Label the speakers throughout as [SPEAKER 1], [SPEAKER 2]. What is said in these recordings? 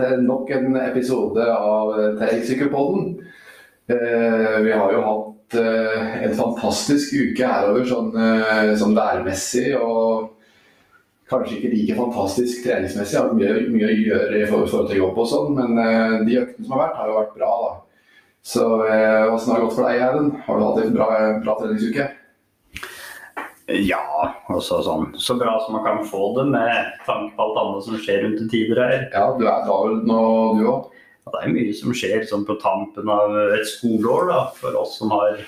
[SPEAKER 1] Til nok en episode av Terrengsykkelpodden. Eh, vi har jo hatt eh, en fantastisk uke herover sånn, eh, sånn værmessig. Og kanskje ikke like fantastisk treningsmessig. Har mye, mye å gjøre i forhold til jobb og sånn, men eh, de øktene som har vært, har jo vært bra. da. Så eh, åssen har det gått for deg, Erlend? Har du hatt en bra, bra treningsuke?
[SPEAKER 2] Ja, altså sånn så bra som man kan få det med tanke på alt annet som skjer rundt i tider her.
[SPEAKER 1] Ja, du er travel nå, du òg?
[SPEAKER 2] Ja, det er mye som skjer sånn på tampen av et skoleår da, for oss som har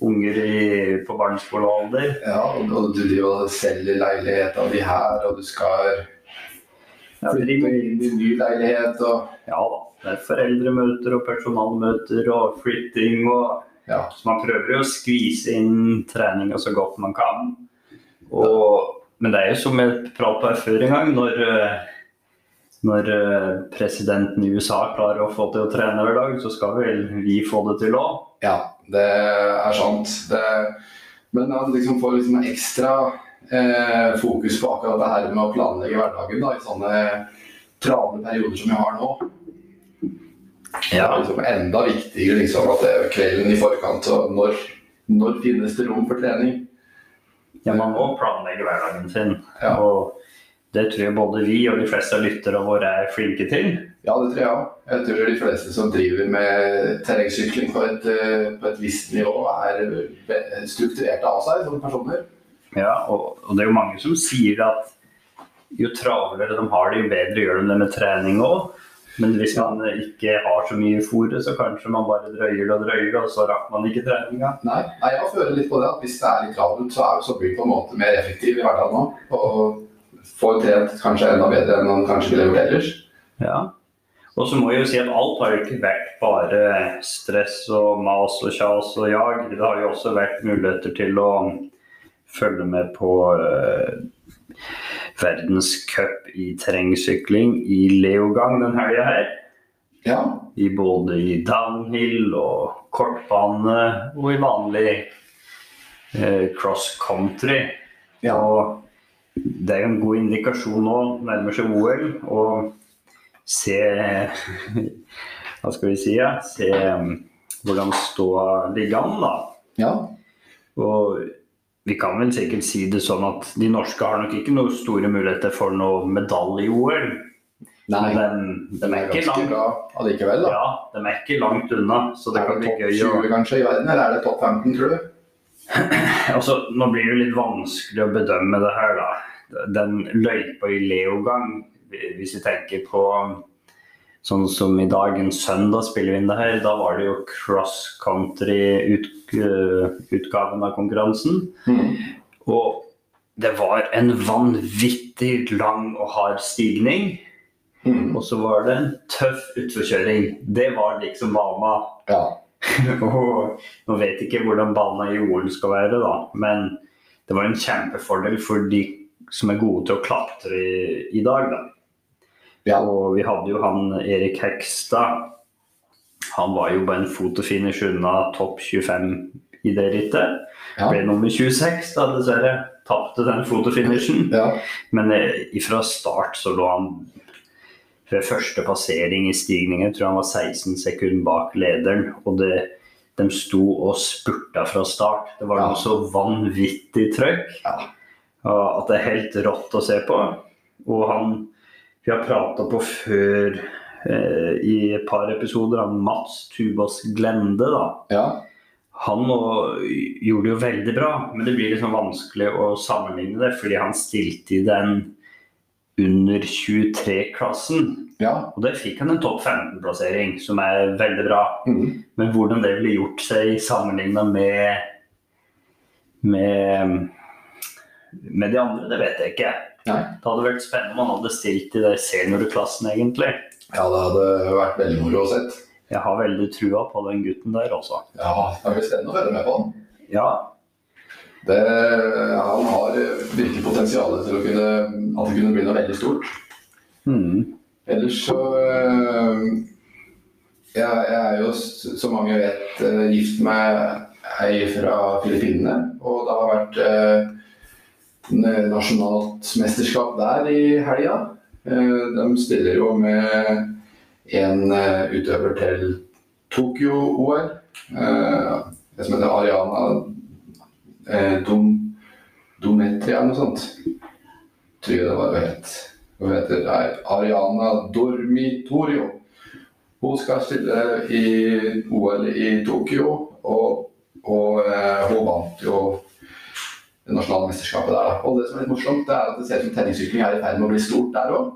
[SPEAKER 2] unger i, på barneskolealder.
[SPEAKER 1] Ja, og du driver og selger leiligheta di her, og du skal flytte inn i ny leilighet og
[SPEAKER 2] ja da. Det er foreldremøter og personalmøter og flytting og
[SPEAKER 1] Ja.
[SPEAKER 2] Så man prøver jo å skvise inn treninga så godt man kan. Og, men det er jo som jeg pratet på før en gang, når, eh, når eh, presidenten i USA klarer å få til å trene hver dag, så skal vel vi få det til òg.
[SPEAKER 1] Ja, det er sant. Det, men at liksom får liksom ekstra eh, fokus på akkurat det her med å planlegge hverdagen da, i sånne travle perioder som vi har nå. Det er liksom enda viktigere liksom, at det er kvelden i forkant og når, når finnes det rom for trening.
[SPEAKER 2] Ja, man må planlegge hverdagen sin.
[SPEAKER 1] Ja.
[SPEAKER 2] Og det tror jeg både vi og de fleste av lytterne våre er flinke til.
[SPEAKER 1] Ja, det tror jeg òg. Jeg tror de fleste som driver med terrengsykling på eh, på et visst nivå, er strukturerte av seg som personer.
[SPEAKER 2] Ja, og, og det er jo mange som sier at jo travlere de har det, jo bedre gjør de det med trening òg. Men hvis man ikke har så mye i fôret, så kanskje man bare drøyer og drøyer og så rakk man ikke treninga.
[SPEAKER 1] Nei, nei, jeg føler litt på det at hvis det er litt travelt, så, er, så blir på en måte mer effektiv i hverdagen nå. Og får trent kanskje enda bedre enn man kanskje ville gjort ellers.
[SPEAKER 2] Ja. Og så må jeg jo si at alt har jo ikke vært bare stress og mas og kjas og jag. Det har jo også vært muligheter til å følge med på uh, verdenscup i terrengsykling i Leogang den helga her.
[SPEAKER 1] Ja,
[SPEAKER 2] I både i downhill og kortbane og i vanlig eh, cross country.
[SPEAKER 1] Ja.
[SPEAKER 2] Og det er jo en god indikasjon nå, nærmer seg OL, å se Hva skal vi si? Ja? Se um, hvordan ståa ligger an, da.
[SPEAKER 1] ja.
[SPEAKER 2] Og vi kan vel sikkert si det sånn at de norske har nok ikke noen store muligheter for noe medalje i OL.
[SPEAKER 1] Nei,
[SPEAKER 2] de, de er ikke langt
[SPEAKER 1] bra allikevel, da.
[SPEAKER 2] ja, de er ikke langt unna, så det
[SPEAKER 1] er
[SPEAKER 2] kan
[SPEAKER 1] det
[SPEAKER 2] bli
[SPEAKER 1] topp
[SPEAKER 2] gøy å
[SPEAKER 1] 20 kanskje i verden, eller er det topp 15, tror du?
[SPEAKER 2] altså, Nå blir det litt vanskelig å bedømme det her, da. Den løypa i Leogang, hvis vi tenker på sånn som i dag, en søndag spiller vi inn det her, da var det jo cross country-utgaven av konkurransen.
[SPEAKER 1] Mm.
[SPEAKER 2] Og det var en vanvittig lang og hard stigning.
[SPEAKER 1] Mm.
[SPEAKER 2] Og så var det en tøff utforkjøring. Det var liksom bana.
[SPEAKER 1] Ja.
[SPEAKER 2] Og nå vet jeg ikke hvordan banen i OL skal være, da, men det var en kjempefordel for de som er gode til å klatre i, i dag. Da.
[SPEAKER 1] Ja.
[SPEAKER 2] Og vi hadde jo han Erik Hekstad. Han var jo bare en fotofinish unna topp 25 i det rittet.
[SPEAKER 1] Ja.
[SPEAKER 2] Ble nummer 26, da, dessverre. Tapte den fotofinishen.
[SPEAKER 1] ja.
[SPEAKER 2] Men fra ifra start så lå han ved første passering i stigningen, tror jeg han var 16 sekunder bak lederen. Og det, de sto og spurta fra start. Det var
[SPEAKER 1] Ja.
[SPEAKER 2] noe så vanvittig trøkk
[SPEAKER 1] Ja.
[SPEAKER 2] at det er helt rått å se på. Og han vi har prata på før eh, i et par episoder, om Mats Tubas Glende, da.
[SPEAKER 1] ja.
[SPEAKER 2] Han og, gjorde det jo veldig bra, men det blir liksom vanskelig å sammenligne det, fordi han stilte i den under 23-klassen.
[SPEAKER 1] ja.
[SPEAKER 2] Og der fikk han en topp 15-plassering, som er veldig bra.
[SPEAKER 1] Mm.
[SPEAKER 2] Men hvordan det ville gjort seg sammenligna med, med med de andre, det vet jeg ikke.
[SPEAKER 1] Nei.
[SPEAKER 2] Det hadde vært spennende om han hadde stilt i den seniorklassen, egentlig.
[SPEAKER 1] Ja, det hadde vært veldig moro å sett.
[SPEAKER 2] Jeg har veldig trua på den gutten der også.
[SPEAKER 1] Ja, det blir spennende å følge med på han.
[SPEAKER 2] Ja,
[SPEAKER 1] Det, han har virkelig potensial til å kunne, at det kunne bli noe veldig stort.
[SPEAKER 2] mm.
[SPEAKER 1] Ellers så øh, jeg, jeg er jo, som mange vet, øh, gift med ei fra Filippinene. Og det har vært n- nasjonalt mesterskap der i helga. Eh, De stiller jo med en eh, utøver til Tokyo-OL. eh, Det som heter Ariana eh, Dom, Dometria noe sånt. Tror jeg det var hva het. Hun heter er Ariana Dormitorio. Hun skal stille i OL i Tokyo, og, og eh, hun vant jo det nasjonale mesterskapet der. Da. Og det som er litt morsomt, det er at det ser ut som tenningssykling er i ferd med å bli stort der òg.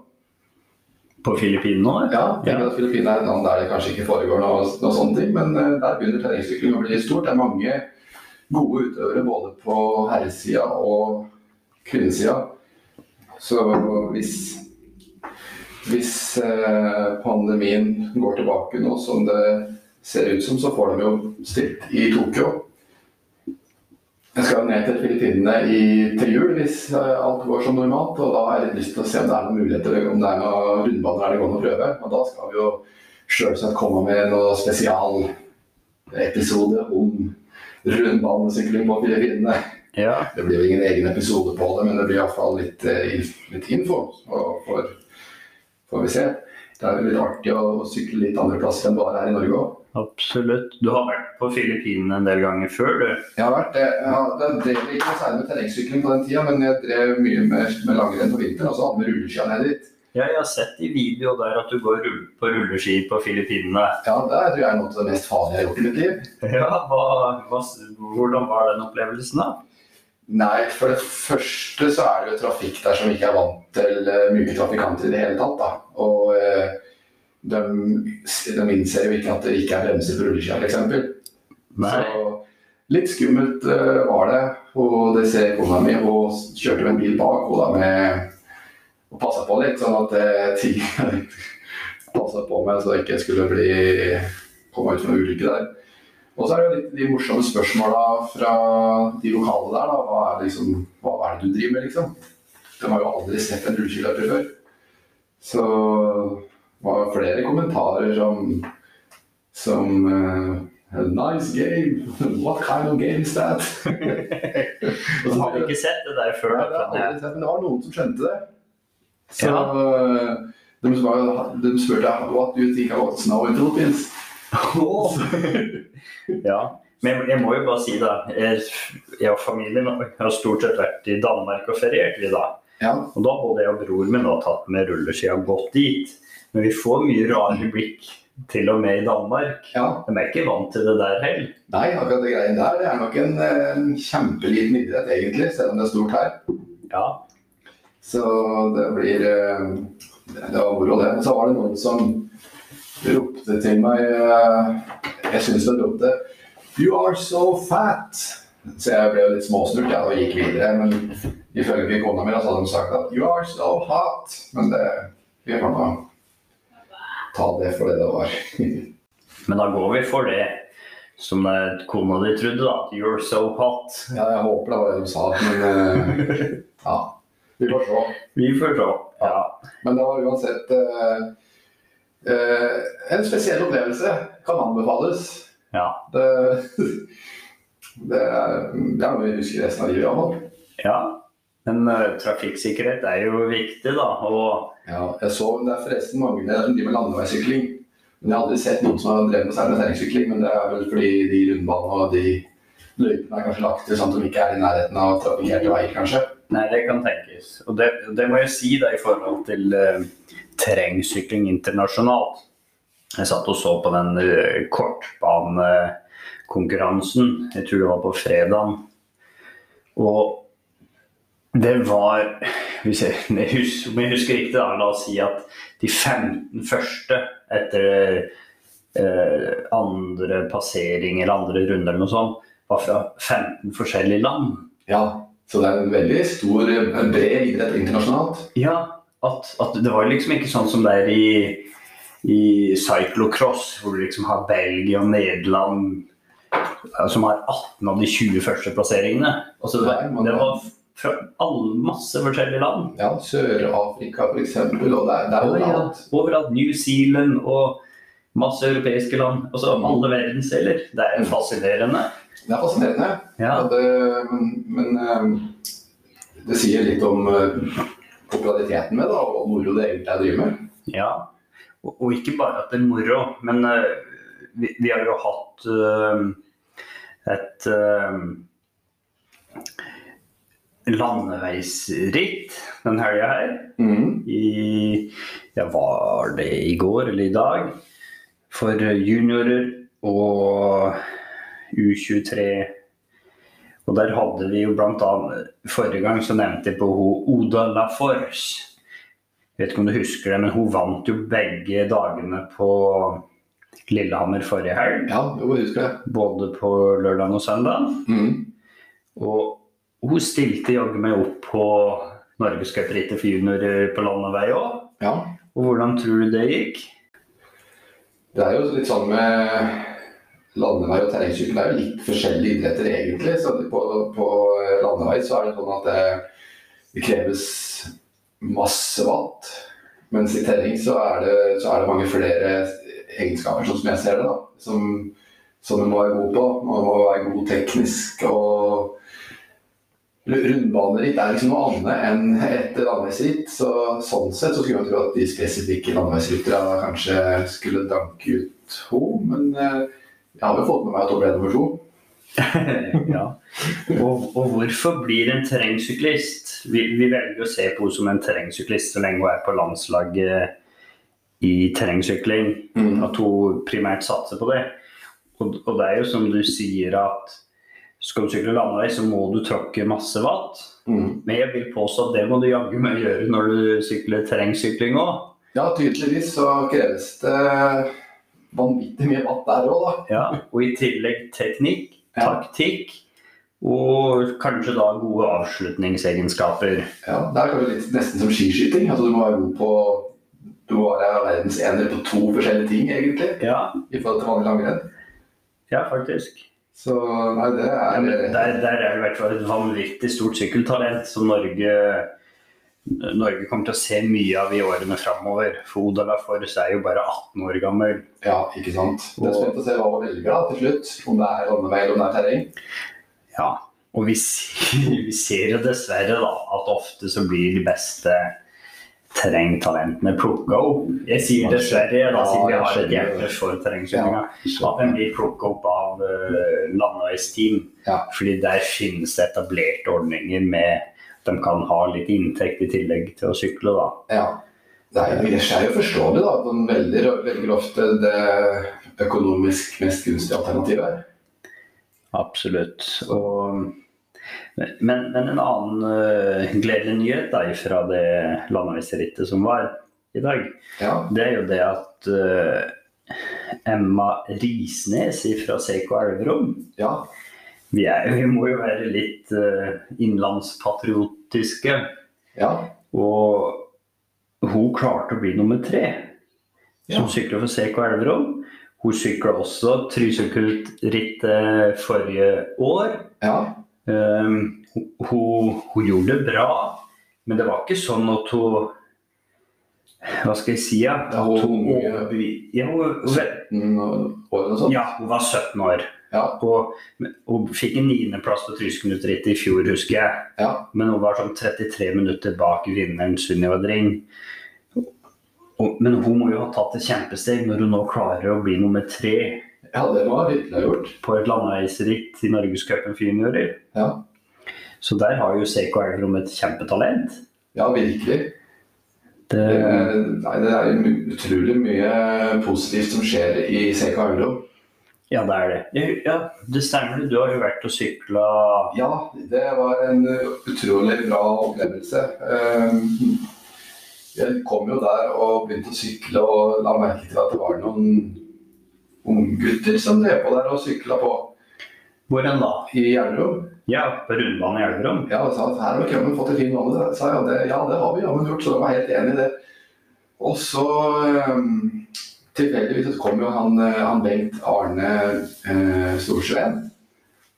[SPEAKER 2] På Filippinene òg?
[SPEAKER 1] Ja, jeg at Filippinene er et land der det kanskje ikke foregår noe, noe sånne ting, men eh, der begynner tenningssykling å bli stort. Det er mange gode utøvere både på herresida og kvinnesida. Så hvis, hvis eh, pandemien går tilbake nå som det ser ut som, så får de jo stilt i Tokyo. Jeg skal ned til Filippinene i, til jul hvis eh, alt går som normalt. Og da har jeg litt lyst til å se om det er noen muligheter, om det er noen rundbaner det går an å prøve. Og da skal vi jo selvsagt komme med noe spesialepisode om rundbanesykling på Filippinene.
[SPEAKER 2] Ja.
[SPEAKER 1] Det blir jo ingen egen episode på det, men det blir iallfall litt, eh, litt info. Og får, får vi se. Det er jo litt artig å sykle litt andre plasser enn bare her i Norge òg.
[SPEAKER 2] Absolutt. Du har vært på Filippinene en del ganger før, du.
[SPEAKER 1] Jeg har vært det. Jeg drev ikke noe særlig med terrengsykling på den tida, men jeg drev mye med, med langrenn på vinteren, og så hadde vi rulleskia ned dit.
[SPEAKER 2] Ja, jeg har sett i video der at du går på rulleski på Filippinene.
[SPEAKER 1] Ja, det tror jeg er noe av det mest farlige jeg har gjort i mitt liv.
[SPEAKER 2] Ja, hva, hva, hvordan var den opplevelsen, da?
[SPEAKER 1] Nei, for det første så er det jo trafikk der som ikke er vant til mye trafikanter i det hele tatt. da. Og eh, de, de innser jo ikke at det ikke er bremser på rulleskia, f.eks. Så litt skummelt uh, var det. Og det ser kona mi. Hun kjørte med en bil bak og da med og passa på litt, sånn at uh, ting passa på meg så jeg ikke skulle bli komme ut for noen ulykke der. Og så er det litt de morsomme spørsmåla fra de lokale der. da, Hva er, liksom, hva er det du driver med, liksom? De har jo aldri sett en rulleskiløper før. Så det var flere kommentarer som som uh, nice game. What kind of game is that?
[SPEAKER 2] Så har vi ikke sett det der før?
[SPEAKER 1] Nei, det har aldri sett, men det var noen som skjønte det. Så
[SPEAKER 2] Ja.
[SPEAKER 1] eh, de, spør- de spurte What do you think about snow in Philippines?
[SPEAKER 2] Ja, men jeg må jo bare si da, jeg og familien har stort sett vært i Danmark og feriert vi da.
[SPEAKER 1] Ja,
[SPEAKER 2] Og da både jeg og bror min har tatt med rulleskia gått dit. Men vi får mye rare blikk, til og med i Danmark.
[SPEAKER 1] ja.
[SPEAKER 2] De er ikke vant til det der heller.
[SPEAKER 1] Nei, akkurat det greien der det er nok en, eh, en kjempeliten idrett egentlig, selv om det er stort her.
[SPEAKER 2] Ja,
[SPEAKER 1] Så det blir eh, Det var moro, det. Men så var det noen som ropte til meg eh, Jeg syns de ropte You are so fat! Så jeg ble jo litt småsnurt ja, og gikk videre. Men ifølge kona mi hadde de sagt at You are so hot! Men det, vi får nå ta det for det det var.
[SPEAKER 2] Men da går vi for det som kona di trodde, da. You're so hot.
[SPEAKER 1] ja, jeg håper det var det de sa, men eh, ja. Vi får se.
[SPEAKER 2] Vi får se. Ja.
[SPEAKER 1] Men det var uansett uh, uh, en spesiell opplevelse. Kan anbefales.
[SPEAKER 2] Ja.
[SPEAKER 1] Det, det, er, det er noe vi husker resten av livet.
[SPEAKER 2] ja. Men uh, trafikksikkerhet er jo viktig, da. Og
[SPEAKER 1] Ja, jeg så det er forresten mange som driver med landeveissykling. Men jeg har aldri sett noen som har drevet med særlig terrengsykling. Men det er vel fordi de rundbanene og de løypene er kanskje lagt til sånn at de ikke er i nærheten av trafikkerte veier, kanskje.
[SPEAKER 2] Nei, det kan tenkes. Og det, det må jeg si da i forhold til uh, terrengsykling internasjonalt. Jeg satt og så på den uh, kortbanekonkurransen. Jeg tror det var på fredag. Og det var hvis jeg, om jeg husker, riktig, da, la oss si at de 15 første etter eh, andre passering eller andre runder eller noe sånt, var fra 15 forskjellige land.
[SPEAKER 1] Ja, så det er en veldig stor, en bred idrett internasjonalt.
[SPEAKER 2] Ja, at, at det var liksom ikke sånn som det er i, i cyclocross, hvor du liksom har Belgia og Nederland eh, som har 18 av de 20 første plasseringene. Altså det, var, det var fra all, masse forskjellige land.
[SPEAKER 1] Ja, Sør-Afrika f.eks. Og det er, det er overalt.
[SPEAKER 2] Overalt. New Zealand og masse europeiske land. Altså alle verdensdeler. Det er
[SPEAKER 1] Mm.
[SPEAKER 2] fascinerende.
[SPEAKER 1] Det er fascinerende.
[SPEAKER 2] Ja.
[SPEAKER 1] Ja, det, men men eh, det sier litt om eh, populariteten med det, og moro det egentlig er å drive med.
[SPEAKER 2] Ja, og, og ikke bare at det er moro, men eh, vi, vi har jo hatt eh, et eh, landeveisritt den helga her.
[SPEAKER 1] Mm.
[SPEAKER 2] I ja, var det i går eller i dag? For juniorer og U23. Og der hadde vi jo blant annet Forrige gang så nevnte jeg på hun Oda Laforce. Vet ikke om du husker det, men hun vant jo begge dagene på Lillehammer forrige helg.
[SPEAKER 1] Ja, jeg husker det.
[SPEAKER 2] Både på lørdag og søndag.
[SPEAKER 1] Mm.
[SPEAKER 2] Og hun stilte jaggu meg opp på Norgescuprittet for juniorer på landevei òg.
[SPEAKER 1] Ja.
[SPEAKER 2] Og hvordan tror du det gikk?
[SPEAKER 1] Det er jo litt sånn med landevei og terrengsykkel. Det er jo litt forskjellige idretter egentlig. Så på, på landevei så er det sånn at det, det kreves masse watt. Mens i terreng så er det, så er det mange flere egenskaper, sånn som jeg ser det, da. Som, som man må være god på. Man må være god teknisk og Rundbaneritt er liksom noe annet enn et landeveisritt. Så, sånn sett så skulle man tro at de spesifikke landeveisrytterne kanskje skulle danke ut henne. Men eh, jeg har jo fått med meg at hun ble nummer to.
[SPEAKER 2] ja. Og, og hvorfor blir en terrengsyklist vi, vi velger å se på henne som en terrengsyklist så lenge hun er på landslaget i terrengsykling.
[SPEAKER 1] Mm.
[SPEAKER 2] At hun primært satser på det. Og, og det er jo som du sier at skal du sykle landevei, så må du tråkke masse watt.
[SPEAKER 1] Mm.
[SPEAKER 2] Men jeg vil påstå at det må du jaggu meg gjøre når du sykler terrengsykling òg.
[SPEAKER 1] Ja, tydeligvis så kreves det vanvittig mye watt der òg, da.
[SPEAKER 2] Ja, og i tillegg teknikk, taktikk og kanskje da gode avslutningsegenskaper.
[SPEAKER 1] Ja, det er kanskje nesten som skiskyting. Altså, du må være god på Du må være verdensener på to forskjellige ting, egentlig,
[SPEAKER 2] Ja,
[SPEAKER 1] i forhold til vanlig langrenn.
[SPEAKER 2] ja faktisk.
[SPEAKER 1] Så nei, det er
[SPEAKER 2] ja, der, der er det i hvert fall et vanvittig stort sykkeltalent som Norge, Norge kommer til å se mye av i årene framover. For Oda Laforce er jo bare 18 år gammel.
[SPEAKER 1] Ja, ikke sant. Det er spent å se hva man velger da, til slutt. Om det er landevei eller om det er terreng.
[SPEAKER 2] Ja, og vi, vi ser jo dessverre da at ofte så blir de beste terrengtalentene plukka opp. Jeg sier dessverre, da, siden vi har et hjerte for terrengsyklinga. At den blir plukka opp av uh, landeveisteam.
[SPEAKER 1] Ja.
[SPEAKER 2] Fordi der finnes det etablerte ordninger med at de kan ha litt inntekt i tillegg til å sykle. da.
[SPEAKER 1] Ja. Det er, det er jo forståelig da, at man velger, velger ofte det økonomisk mest gunstige alternativet.
[SPEAKER 2] Absolutt. Og, men, men en annen uh, gledelig nyhet da, fra det landeviserittet som var i dag,
[SPEAKER 1] Ja,
[SPEAKER 2] det er jo det at uh, Emma Risnes fra CK Elverum
[SPEAKER 1] ja,
[SPEAKER 2] vi, er, vi må jo være litt uh, innlandspatriotiske.
[SPEAKER 1] ja.
[SPEAKER 2] Og hun klarte å bli nummer tre som sykler for CK Elverum. Hun sykla også Trysilkult-rittet forrige år.
[SPEAKER 1] ja.
[SPEAKER 2] Um, hun, hun, hun gjorde det bra, men det var ikke sånn at hun Hva skal jeg si? Ja, at hun,
[SPEAKER 1] hun-
[SPEAKER 2] ja, hun, hun,
[SPEAKER 1] Mm, og- år eller sånt.
[SPEAKER 2] ja, hun var 17 år.
[SPEAKER 1] Ja.
[SPEAKER 2] Og hun fikk en niendeplass på Trysilkult-rittet i fjor, husker jeg.
[SPEAKER 1] Ja.
[SPEAKER 2] Men hun var sånn 33 minutter bak vinneren Sunniva Dring. Men hun må jo ha tatt et kjempesteg når hun nå klarer å bli nummer tre
[SPEAKER 1] ja, det var virkelig gjort.
[SPEAKER 2] på et landeveisritt i Norgescupen for juniorer.
[SPEAKER 1] Ja,
[SPEAKER 2] Så der har jo Seiko Elverum et kjempetalent.
[SPEAKER 1] ja virkelig.
[SPEAKER 2] Det,
[SPEAKER 1] Det, nei, det er utrolig mye positivt som skjer i Seiko Elverum.
[SPEAKER 2] ja, det er det. Ja, Ja, det stemmer. Du har jo vært og sykla
[SPEAKER 1] Ja, det var en utrolig bra opplevelse. Ehm, Jeg kom jo der og begynte å sykle og la merke til at det var noen unggutter som drev på der og sykla på
[SPEAKER 2] Hvor enn da?
[SPEAKER 1] i Gjerdrum.
[SPEAKER 2] Ja, på rundbanen i Gjerdrum.
[SPEAKER 1] Ja, og sa at her har vi kommet fått en fin. Jeg sa ja, det, ja, det har vi jammen gjort, så de var helt enig i det. Og så um, tilfeldigvis kom jo han, eh, han Bengt Arne uh, Storsveen.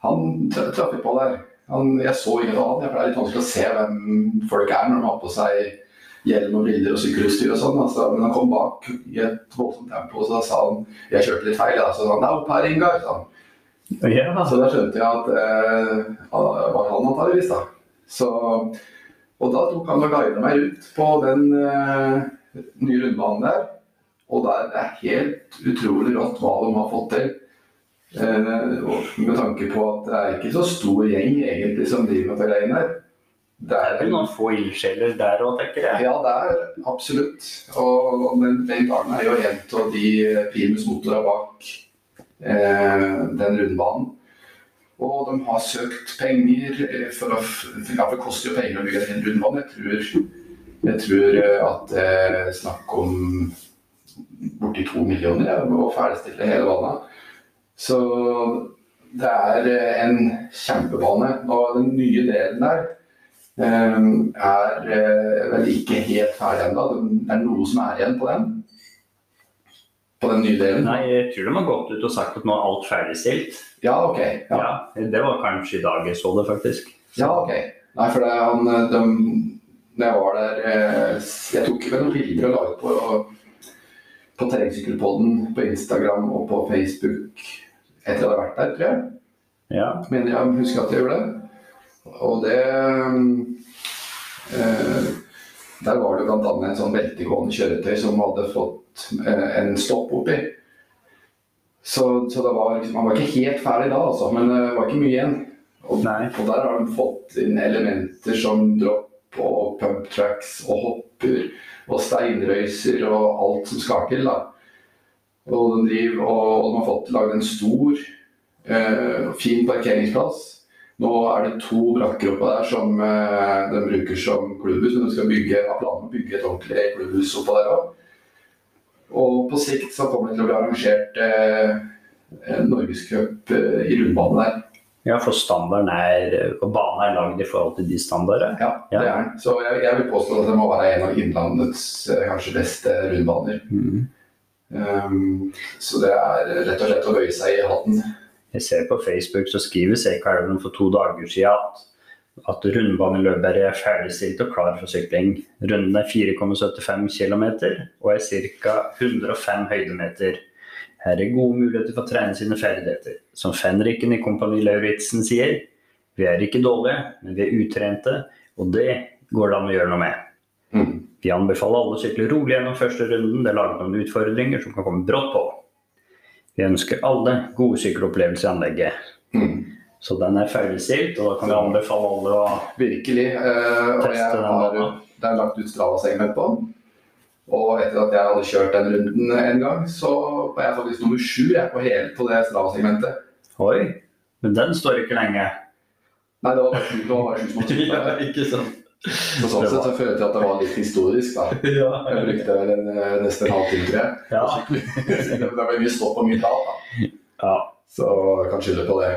[SPEAKER 1] Han tra- traff på der. Han, jeg så ingen av han, for det er litt vanskelig å se hvem folk er når de har på seg hjelm og briller og sykkelutstyr og sånn. Altså, men han kom bak i et voldsomt tempo, så da sa han Jeg kjørte litt feil, da. Så sa han er oppe her, Ingar. Sånn.
[SPEAKER 2] Ja.
[SPEAKER 1] Så da skjønte jeg at eh, var han antakeligvis, da. Så Og da tok han og guidet meg ut på den eh, nye rundbanen der. Og er, det er helt utrolig rått hva de har fått til. Eh, med tanke på at det er ikke så stor gjeng egentlig som driver med de greiene der. Det
[SPEAKER 2] Det
[SPEAKER 1] er
[SPEAKER 2] er noen få ildsjeler der òg, tenker jeg.
[SPEAKER 1] Ja, det er absolutt. Og, og Bengt Arne er jo en av de primus motora bak eh, den rundbanen. Og de har søkt penger eh, for å Ja, det koster jo penger å bygge en rundbane. Jeg tror, jeg tror eh, at det er snakk om borti to millioner ja, å ferdigstille hele banen. Så det er eh, en kjempebane. Og den nye delen der eh, er eh, vel ikke helt ferdig ennå. Det er noe som er igjen på den. På den nye delen.
[SPEAKER 2] Nei, jeg tror de har gått ut og sagt at nå er alt ferdigstilt.
[SPEAKER 1] Ja, ok. Ja.
[SPEAKER 2] Ja, Det var kanskje i dag jeg så det, faktisk.
[SPEAKER 1] Ja, ok. Nei, for det, han, eh, de, jeg var der eh, Jeg tok vel noen bilder og la ut på, på Terrengsykkelpodden på Instagram og på Facebook etter at jeg hadde vært der, tror jeg.
[SPEAKER 2] Ja.
[SPEAKER 1] Mener jeg husker at jeg gjorde det. Og det eh, Der var det bl.a. en sånn veltegående kjøretøy som hadde fått eh, en stopp oppi. Så, så det var liksom, han var ikke helt ferdig da, altså, men det var ikke mye igjen. Og, og der har de fått inn elementer som drop og pump tracks og hopper og steinrøyser og alt som skal til. da. Og de, driver, og, og de har fått laget en stor, eh, fin parkeringsplass. Nå er det to brakker oppå der som eh, de bruker som klubbhus, men de skal bygge, har planer å bygge et ordentlig klubbhus oppå der òg. Og på sikt så kommer det til å bli arrangert eh, norgescup eh, i rundbane der.
[SPEAKER 2] ja, for standarden er Og banen er lagd i forhold til de standarder.
[SPEAKER 1] Ja,
[SPEAKER 2] Ja.
[SPEAKER 1] det er den. Så jeg, jeg vil påstå at det må være en av Innlandets eh, kanskje beste rundbaner.
[SPEAKER 2] Mm.
[SPEAKER 1] Um, så det er rett og slett å bøye seg i hatten.
[SPEAKER 2] Jeg ser på Facebook så skriver Sekalven for to dager siden at, at rundbaneløpet er ferdigstilt og klar for sykling. Runden er 4,75 km og er ca. 105 høydemeter. Her er gode muligheter for å trene sine ferdigheter. Som fenriken i Kompani Lauritzen sier, vi er ikke dårlige, men vi er utrente, og det går det an å gjøre noe med.
[SPEAKER 1] Mm.
[SPEAKER 2] Vi anbefaler alle å sykle rolig gjennom første runden. Det er laget noen utfordringer som kan komme brått på. Vi ønsker alle gode sykkelopplevelser i anlegget.
[SPEAKER 1] Mm.
[SPEAKER 2] Så den er ferdigstilt, og da kan vi anbefale alle å
[SPEAKER 1] Virkelig. eh, og
[SPEAKER 2] Teste
[SPEAKER 1] jeg
[SPEAKER 2] den
[SPEAKER 1] har, det er lagt ut Strava-segment på den. Og etter at jeg hadde kjørt den runden en gang, så var jeg faktisk nummer sju på, hele, på det Strava-segmentet.
[SPEAKER 2] Oi, men den står ikke lenge.
[SPEAKER 1] Nei, det var bare sju, som hadde den.
[SPEAKER 2] ikke sant.
[SPEAKER 1] Så sånn sett så følte jeg at det var litt historisk, da.
[SPEAKER 2] Ja.
[SPEAKER 1] Jeg brukte vel en, eh, nesten en halvtime, tror jeg.
[SPEAKER 2] Ja.
[SPEAKER 1] det ble mye stopp og mye tap, da.
[SPEAKER 2] ja.
[SPEAKER 1] Så jeg kan skylde på det.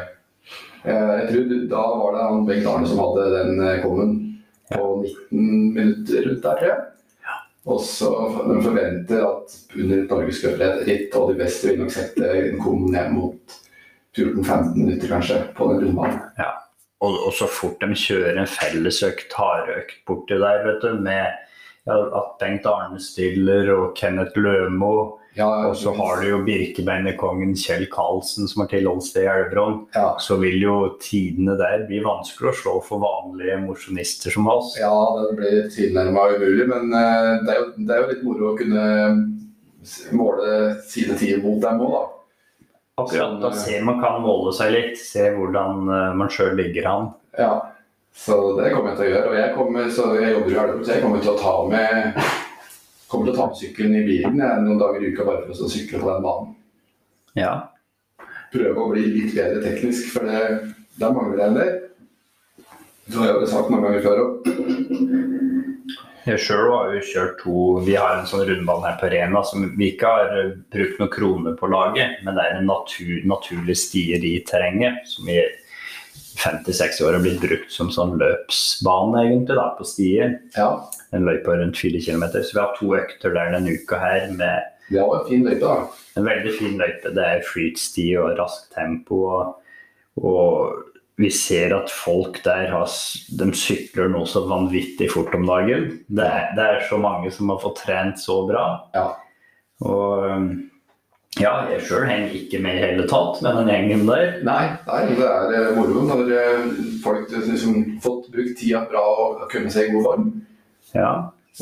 [SPEAKER 1] Eh, Jeg tror Da var det han Bengt Arne som hadde den eh, kommen på 19 minutter rundt der, tror jeg. Og så de forventer at under et norgescupritt og de beste vil nok sette en kom ned mot 14-15 minutter, kanskje, på den rundbanen.
[SPEAKER 2] Og, og så fort de kjører en fellesøkt, hardøkt borti der, vet du, med ja, at Bengt Arne stiller og Kenneth Lømo,
[SPEAKER 1] Ja,
[SPEAKER 2] og så har du jo Birkebeinerkongen Kjell Karlsen som har tilholdssted i Elverum.
[SPEAKER 1] ja,
[SPEAKER 2] så vil jo tidene der bli vanskelig å slå for vanlige mosjonister som oss.
[SPEAKER 1] ja, det blir tilnærma umulig, men eh, det er, jo, det er jo litt moro å kunne måle sine tider mot dem òg, da.
[SPEAKER 2] Akkurat da ser man kan måle seg litt, se hvordan eh, man sjøl ligger an.
[SPEAKER 1] Ja, så det kommer jeg til å gjøre. Og jeg, kommer, så jeg jobber i Elverum, så jeg kommer til å ta med kommer til å ta med sykkelen i bilen jeg, noen dager i uka bare for å sykle på den banen.
[SPEAKER 2] Ja.
[SPEAKER 1] Prøve å bli litt bedre teknisk, for det, der mangler jeg en del. Det har jeg jo sagt mange ganger før òg.
[SPEAKER 2] Jeg sjøl har jo kjørt to Vi har en sånn rundbane her på Rena som vi ikke har eh, brukt noen kroner på laget, men det er en natur, naturlig stier i terrenget som i 50-60 år har blitt brukt som sånn løpsbane egentlig da, på stier.
[SPEAKER 1] Ja,
[SPEAKER 2] En løype rundt 4 km. Så vi har to økter der denne uka her med
[SPEAKER 1] det var en fin løype, da.
[SPEAKER 2] En veldig fin løype. Det er flytsti og raskt tempo. Og, og vi ser at folk der har, de sykler noe så vanvittig fort om dagen. Det er, det er så mange som har fått trent så bra.
[SPEAKER 1] Ja.
[SPEAKER 2] Og um, Ja, jeg sjøl henger ikke med i hele tatt med den gjengen der.
[SPEAKER 1] Nei, nei det er eh, moro når folk folk liksom fått brukt tida bra og kommet seg i god form.
[SPEAKER 2] Ja,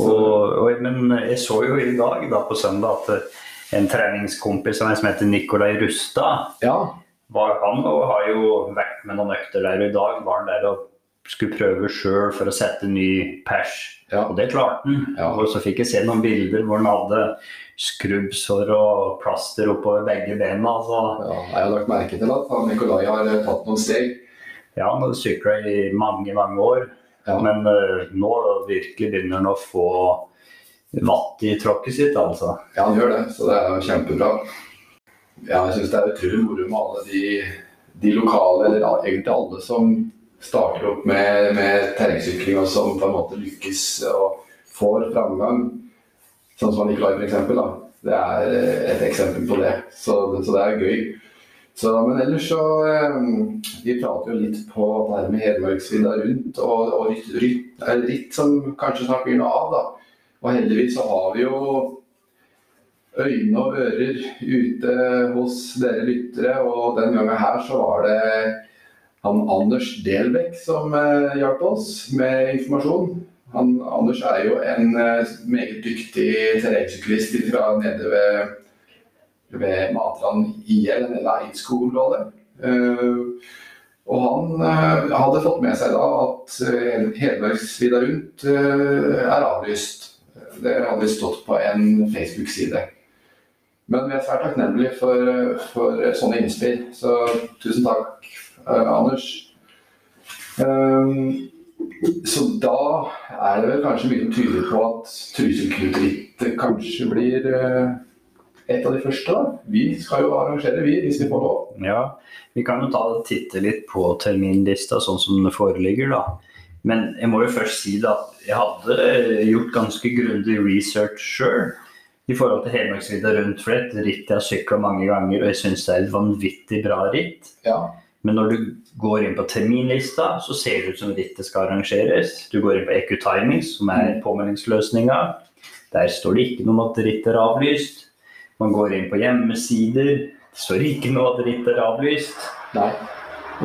[SPEAKER 2] og, og, men jeg så jo i dag da på søndag at eh, en treningskompis som heter Nikolai Rustad,
[SPEAKER 1] Ja,
[SPEAKER 2] var han og har jo vært med noen økter der. Og i dag var han der og skulle prøve sjøl for å sette ny pers.
[SPEAKER 1] ja.
[SPEAKER 2] Og det klarte han.
[SPEAKER 1] Ja.
[SPEAKER 2] Og så fikk jeg se noen bilder hvor han hadde skrubbsår og plaster oppover begge bena. Så
[SPEAKER 1] ja. Jeg har lagt merke til at Nikolai har eh, tatt noen steg.
[SPEAKER 2] ja, han hadde sykla i mange, mange år.
[SPEAKER 1] Ja.
[SPEAKER 2] Men uh, nå virkelig begynner han å få vatt i tråkket sitt, altså.
[SPEAKER 1] Ja, han gjør det, så det er jo kjempebra. Ja, jeg syns det er utrolig moro med alle de, de lokale, eller egentlig alle som starter opp med, med terrengsykling og som på en måte lykkes og får framgang. Sånn som Nikolai for eksempel, da. Det er eh, et eksempel på det, så, så det er gøy. Så, men ellers så eh, Vi prater jo litt på det her med Hedmarksvidda rundt og, og ritt, ritt, ritt som kanskje snart blir noe av, da. Og heldigvis så har vi jo øyne og ører ute hos dere lyttere, og den gangen her så var det han Anders Delbekk som eh, hjalp oss med informasjon. Han, Anders er jo en eh, meget dyktig terrengsyklist fra nede ved, ved Matland IL, eller Eidskog-området. Eh, og han eh, hadde fått med seg da at eh, Hedmarksvidda rundt eh, er avlyst. Det hadde stått på en Facebook-side. Men vi er svært takknemlige for, for sånne innspill, så tusen takk, eh, Anders. Um, så da er det vel kanskje mye som tyder på at Trysil-Knut-rittet kanskje blir eh, et av de første. da. Vi skal jo arrangere, vi, hvis vi får lov.
[SPEAKER 2] Ja, vi kan jo ta titte litt på terminlista sånn som den foreligger, da. Men jeg må jo først si da at jeg hadde gjort ganske grundig research sjøl i forhold til Hedmarksvidda rundt for det. er Et ritt jeg har sykla mange ganger, og jeg syns det er et vanvittig bra ritt.
[SPEAKER 1] Ja.
[SPEAKER 2] Men når du går inn på terminlista, så ser det ut som rittet skal arrangeres. Du går inn på EQ Timings, som er påmeldingsløsninga. Der står det ikke noe om at rittet er avlyst. Man går inn på hjemmesider. Det står ikke noe at rittet er avlyst.
[SPEAKER 1] Nei.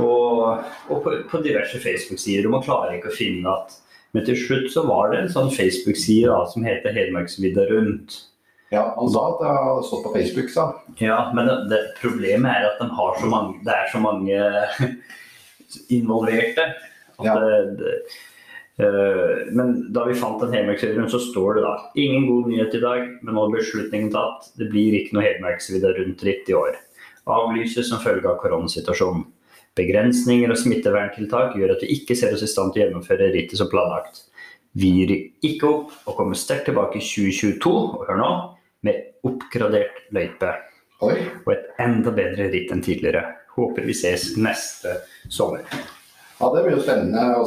[SPEAKER 2] Og, og på, på diverse Facebook-sider. Og man klarer ikke å finne at Men til slutt så var det en sånn Facebook-side som heter Hedmarksvidda rundt.
[SPEAKER 1] Ja, han sa at det har stått på Facebook, sa han.
[SPEAKER 2] Ja, men det, det, problemet er at de har så mange, det er så mange involverte.
[SPEAKER 1] Ja.
[SPEAKER 2] det, eh, men da vi fant en Hedmarksvidda så står det da ingen god nyhet i dag, men nå er beslutningen tatt. Det blir ikke noe Hedmarksvidda rundt-ritt i år. Avlyses som følge av koronasituasjonen. Begrensninger og smitteverntiltak gjør at vi ikke ser oss i stand til å gjennomføre rittet som planlagt. Vi gir ikke opp og kommer sterkt tilbake i 2022, og hør nå, oppgradert løype
[SPEAKER 1] Oi.
[SPEAKER 2] og et enda bedre ritt enn tidligere. Håper vi ses neste sommer.
[SPEAKER 1] Ja, det blir jo spennende å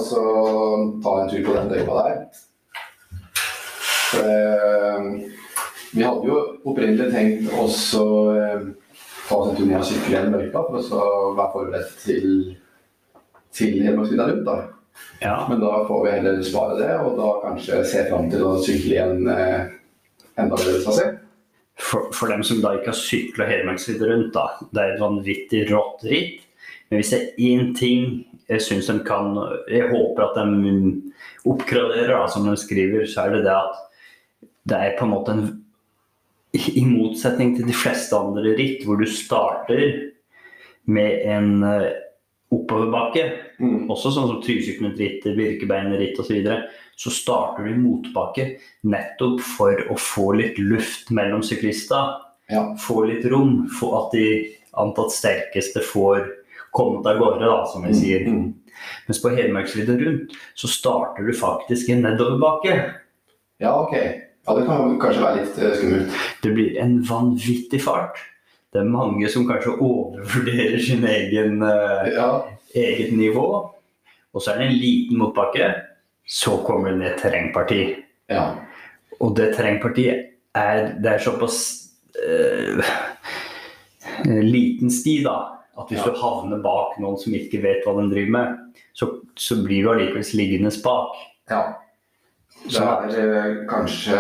[SPEAKER 1] ta en tur på den løypa der. Eh, vi hadde jo opprinnelig tenkt også eh, ta oss en tur ned og sykle gjennom løypa for å være forberedt til, til Hedmarksvidda rundt. da.
[SPEAKER 2] Ja,
[SPEAKER 1] Men da får vi heller spare det, og da kanskje se fram til å sykle igjen eh, enda bedre trasé.
[SPEAKER 2] For, for dem som da ikke har sykla Hedmarksvidda rundt, da. Det er et vanvittig rått ritt. Men hvis det er én ting jeg syns de kan Jeg håper at de oppgraderer, da, som de skriver, så er det det at det er på en måte en I motsetning til de fleste andre ritt, hvor du starter med en eh, oppoverbakke,
[SPEAKER 1] Mm.
[SPEAKER 2] også sånn som Trysilknut-rittet, Birkebeinerritt osv., så, videre, så starter du i motbakke nettopp for å få litt luft mellom syklister.
[SPEAKER 1] Ja.
[SPEAKER 2] Få litt rom, få at de antatt sterkeste får kommet av gårde, da, som vi sier.
[SPEAKER 1] Mm.
[SPEAKER 2] Mens på Hedmarksvidda rundt så starter du faktisk i nedoverbakke.
[SPEAKER 1] Ja, ok. Ja, det kan kanskje være litt eh, skummelt.
[SPEAKER 2] Det blir en vanvittig fart. Det er mange som kanskje overvurderer sin egen eh,
[SPEAKER 1] Ja,
[SPEAKER 2] eget nivå. Og så er det en liten motbakke. Så kommer det et terrengparti.
[SPEAKER 1] ja.
[SPEAKER 2] Og det terrengpartiet er, det er såpass eh, liten sti, da. At hvis
[SPEAKER 1] Ja.
[SPEAKER 2] du havner bak noen som ikke vet hva de driver med, så, så blir du allikevel liggende bak.
[SPEAKER 1] ja. Det er eh, kanskje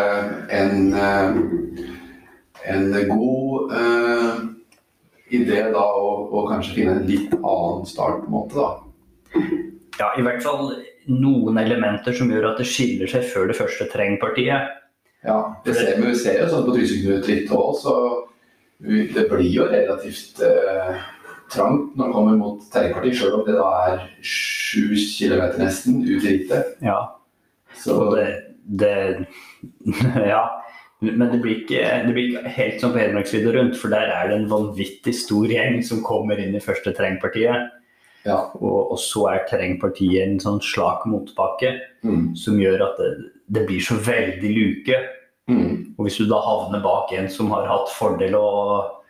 [SPEAKER 1] en, eh, en god eh, det da å, å kanskje finne en litt annen startmåte, da.
[SPEAKER 2] Ja, i hvert fall noen elementer som gjør at det skiller seg før det første trengpartiet.
[SPEAKER 1] Ja, det ser, men vi ser jo sånn på Trysilknut litt òg, så det blir jo relativt eh, trangt når det kommer mot trengpartiet, sjøl om det da er sju kilometer nesten ut i rittet.
[SPEAKER 2] Ja,
[SPEAKER 1] Så
[SPEAKER 2] det, det Ja. Men det blir, ikke, det blir ikke helt som på Hedmarksvidda rundt, for der er det en vanvittig stor gjeng som kommer inn i første terrengpartiet.
[SPEAKER 1] ja.
[SPEAKER 2] Og, og så er terrengpartiet en sånn slak motbakke
[SPEAKER 1] Mm,
[SPEAKER 2] som gjør at det, det blir så veldig luke.
[SPEAKER 1] mm,
[SPEAKER 2] Og hvis du da havner bak en som har hatt fordel av,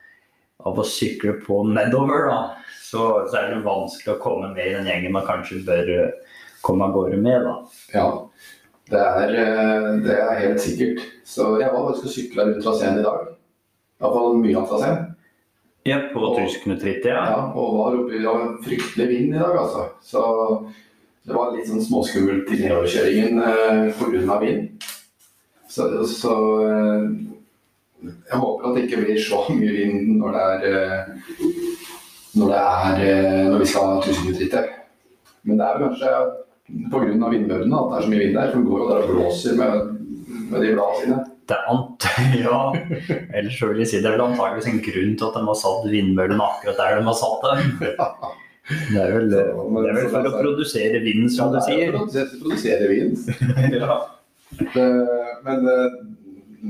[SPEAKER 2] av å sykle på nedover, da, så, så er det vanskelig å komme med i den gjengen man kanskje bør eh, komme av gårde med. da.
[SPEAKER 1] ja. Det er, eh, det er helt sikkert. Så jeg var faktisk og sykla rundt traseen i dag. Iallfall mye av traseen.
[SPEAKER 2] Ja, på
[SPEAKER 1] Og-
[SPEAKER 2] ja.
[SPEAKER 1] Ja, og var oppe i det var en fryktelig vind i dag, altså. Så det var litt sånn småskummelt i nedoverkjøringen eh, pga. vind. Så, så eh, jeg håper at det ikke blir så mye vind når det er eh, når det er når vi skal ha tusenutrittet. Men det er kanskje pga. vindmøllene, at det er så mye vind der. For de går jo der og blåser med, med de bladene sine.
[SPEAKER 2] Det er ant ja. Ellers vil jeg si det er vel antakeligvis en grunn til at de har satt vindmøllene akkurat der de har satt dem. Det er vel, det er vel for å produsere vind, som du sier.
[SPEAKER 1] Det er produsere vind.
[SPEAKER 2] Ja.
[SPEAKER 1] Det, men eh,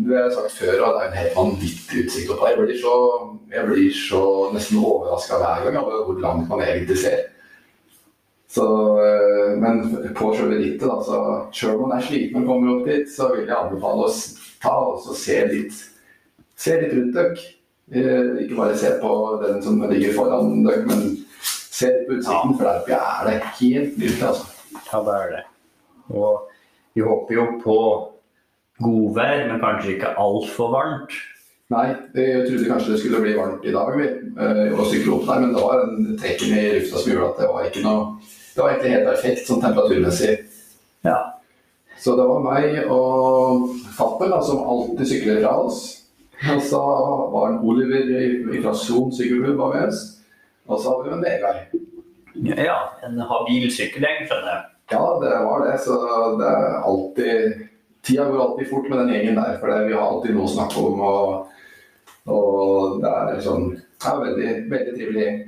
[SPEAKER 1] det har sagt før, og det er en helt vanvittig utsikt opp her. Jeg blir så, jeg blir så nesten overraska hver gang over hvor langt man egentlig ser. Så, eh, men på selve rittet, da, så sjøl om man er sliten og kommer opp dit, så vil jeg anbefale å ta og se litt, se litt rundt dere. Eh, Ikke bare se på den som ligger foran dere, men se litt på utsikten, for der oppe er det helt nydelig. altså.
[SPEAKER 2] Ja, det er det. Og vi håper jo på godvær, men kanskje ikke altfor varmt.
[SPEAKER 1] Nei, jeg trodde kanskje det skulle bli varmt i dag vi, og å sykle opp der, men det var en trekken i lufta som gjorde at det var ikke noe Det var egentlig helt perfekt sånn temperaturmessig.
[SPEAKER 2] Ja.
[SPEAKER 1] Så det var meg og Fappen da, som alltid sykler fra oss. Og så var en Oliver i- fra Son sykkelklubb var med oss. Og så hadde vi en Vegard.
[SPEAKER 2] ja, en habil sykkelgjeng, skjønner jeg.
[SPEAKER 1] Ja, det var det. Så det er alltid Tida går alltid fort med den gjengen der, for det, vi har alltid noe å snakke om. Og, og det er sånn Det er veldig, veldig trivelig gjeng.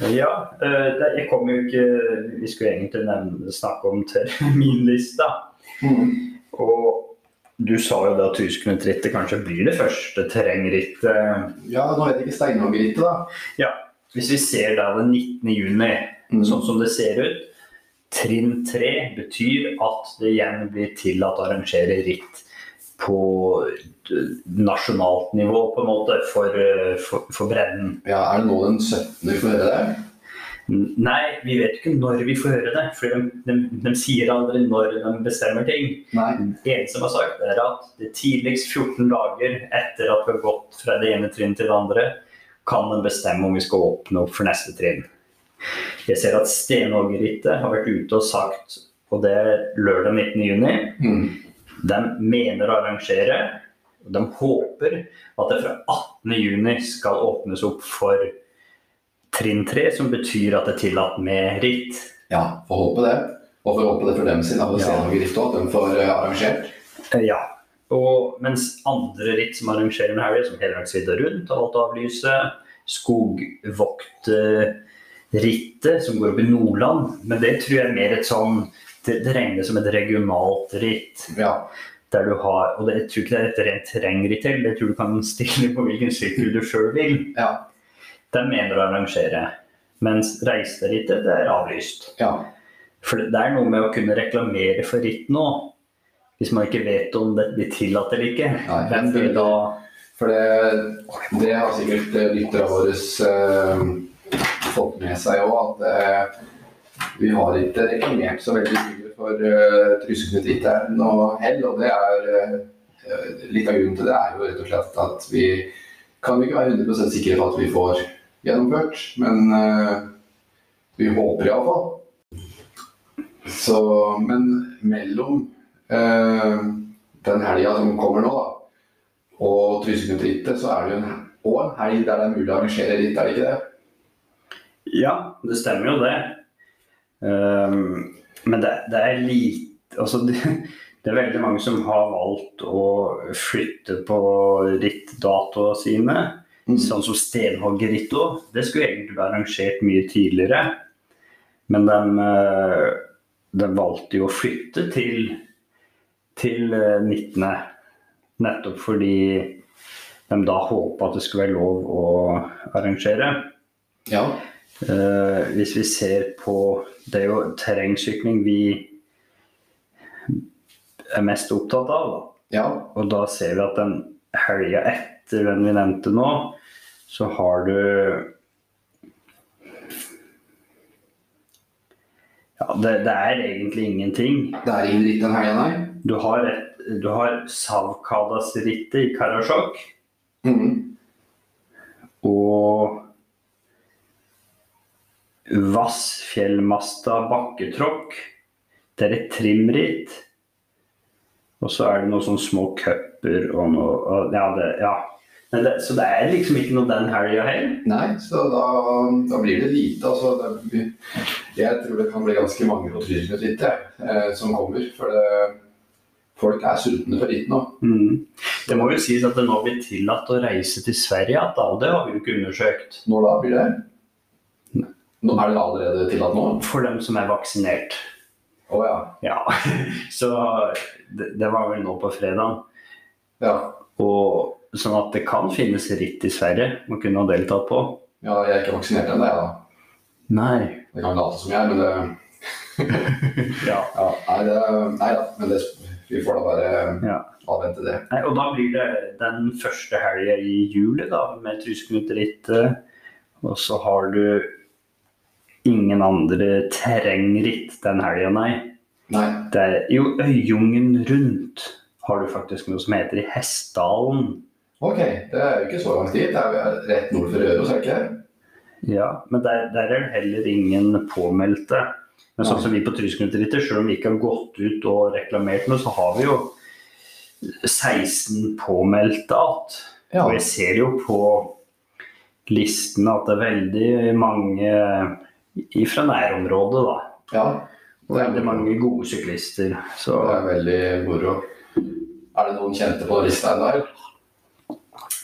[SPEAKER 2] Ja, eh, jeg kom jo ikke Vi skulle egentlig nevne, snakke om terminlista. Og du sa jo det at Tysknutrittet kanskje blir det første terrengrittet.
[SPEAKER 1] Ja, nå er det ikke Steinhoggerittet, da. Ja.
[SPEAKER 2] Hvis vi ser da den 19. juni,
[SPEAKER 1] Mm.
[SPEAKER 2] sånn som det ser ut Trinn 3 betyr at det igjen blir tillatt å arrangere ritt på nasjonalt nivå, på en måte, for, eh, for, for bredden.
[SPEAKER 1] Ja, Er det nå den 17. vi får høre det?
[SPEAKER 2] Nei, vi vet ikke når vi får høre det. For de, de, de sier aldri når de bestemmer ting.
[SPEAKER 1] Nei.
[SPEAKER 2] Det eneste de har sagt, er at det tidligst 14 dager etter at vi har gått fra det ene trinnet til det andre, kan de bestemme om vi skal åpne opp for neste trinn. Jeg ser at Stenågerrittet har vært ute og sagt, og det er lørdag 19. juni,
[SPEAKER 1] Mm.
[SPEAKER 2] De mener å arrangere, de håper at det fra 18. juni skal åpnes opp for trinn 3, som betyr at det er tillatt med ritt.
[SPEAKER 1] Ja, får håpe det. Og får håpe det for dem sin. Òg, at de får eh, arrangert.
[SPEAKER 2] Eh, Ja. Og mens andre ritt som arrangerer med Harry, som Helgelandsvidda rundt, har valgt å avlyse. Skogvoktrittet, som går opp i Nordland. Men det tror jeg er mer et sånn Det, det regnes som et regionalt ritt.
[SPEAKER 1] Ja.
[SPEAKER 2] Der du har, og det, jeg tror ikke det er et rent terrengritt heller. Jeg tror du kan stille på hvilken sykkel du sjøl vil.
[SPEAKER 1] Ja.
[SPEAKER 2] Den mener å arrangere. Mens reiserittet, det er avlyst.
[SPEAKER 1] ja.
[SPEAKER 2] For det er noe med å kunne reklamere for ritt nå. Hvis man ikke vet om det blir tillatt eller ikke.
[SPEAKER 1] Nei,
[SPEAKER 2] Hvem vil da
[SPEAKER 1] For det, det har sikkert lytterne våre eh, fått med seg òg, at eh, vi har ikke reklamert så veldig mye for uh, Tryseknut og hell. Og det er uh, litt av grunnen til det er jo rett og slett at vi kan ikke være 100 sikre på at vi får gjennomført, men uh, vi håper iallfall. Så, men mellom uh, den helga som kommer nå, da, og Tryseknutrittet, så er det jo en en helg der det er mulig å arrangere ritt, er det ikke det?
[SPEAKER 2] Ja, det stemmer jo det. Um, men det, det er lite Altså, det, det, er veldig mange som har valgt å flytte på rittdatoene sine. Mm. Sånn som Stenhoggerritto. Det skulle egentlig vært arrangert mye tidligere. Men de, eh, de valgte jo å flytte til, til 19. Eh, Nettopp fordi de da håpa at det skulle være lov å arrangere.
[SPEAKER 1] Ja.
[SPEAKER 2] Uh, hvis vi ser på Det er jo terrengsykling vi er mest opptatt av.
[SPEAKER 1] Ja.
[SPEAKER 2] Og da ser vi at den helga etter den vi nevnte nå, så har du Ja, det, det er egentlig ingenting.
[SPEAKER 1] Det er ingen ritt den helga, nei?
[SPEAKER 2] Du har, et, du har Savkadas-rittet i Karasjok.
[SPEAKER 1] Mm.
[SPEAKER 2] Og Vassfjellmasta bakketråkk. Det er et trimritt. Og så er det noen sånne små cuper og noe og, Ja, det, ja. Det, så det er liksom ikke noe den helga heller?
[SPEAKER 1] Nei, så da, da, blir det lite. Altså, det, jeg tror det kan bli ganske mange på Trysilsrittet eh, som kommer. For det, folk er sultne for litt nå.
[SPEAKER 2] Mm. Det må jo sies at det nå blir tillatt å reise til Sverige igjen, det har vi jo ikke undersøkt.
[SPEAKER 1] Når da blir det? Nå er det allerede tillatt nå?
[SPEAKER 2] For dem som er vaksinert.
[SPEAKER 1] Å oh, ja.
[SPEAKER 2] ja. Så det, det, var vel nå på fredag.
[SPEAKER 1] Ja.
[SPEAKER 2] Og Sånn at det kan finnes ritt i Sverige man kunne ha deltatt på.
[SPEAKER 1] Ja, jeg er ikke vaksinert ennå, jeg da.
[SPEAKER 2] Nei.
[SPEAKER 1] Det kan late som jeg er, men det
[SPEAKER 2] ja.
[SPEAKER 1] ja. Nei, det, nei da, men det, vi får da bare ja. avvente det.
[SPEAKER 2] Nei, og da blir det den første helga i juli da, med Trysknuteritt. Og så har du ingen andre terrengritt den helga, nei.
[SPEAKER 1] nei.
[SPEAKER 2] Det er jo Øyungen rundt har du faktisk noe som heter i Hessdalen.
[SPEAKER 1] Ok, det er jo ikke så langt dit. Det er jo rett nord for Røros, er det ikke?
[SPEAKER 2] Ja, men der, der, er det heller ingen påmeldte. Men sånn som vi på Trysknuteritter, selv om vi ikke har gått ut og reklamert noe, så har vi jo 16 påmeldte alt. Ja. Og jeg ser jo på listene at det er veldig mange fra nærområdet, da.
[SPEAKER 1] Ja.
[SPEAKER 2] Og veldig mange gode syklister. Så.
[SPEAKER 1] Det er veldig moro. Er det noen kjente på Ristein der?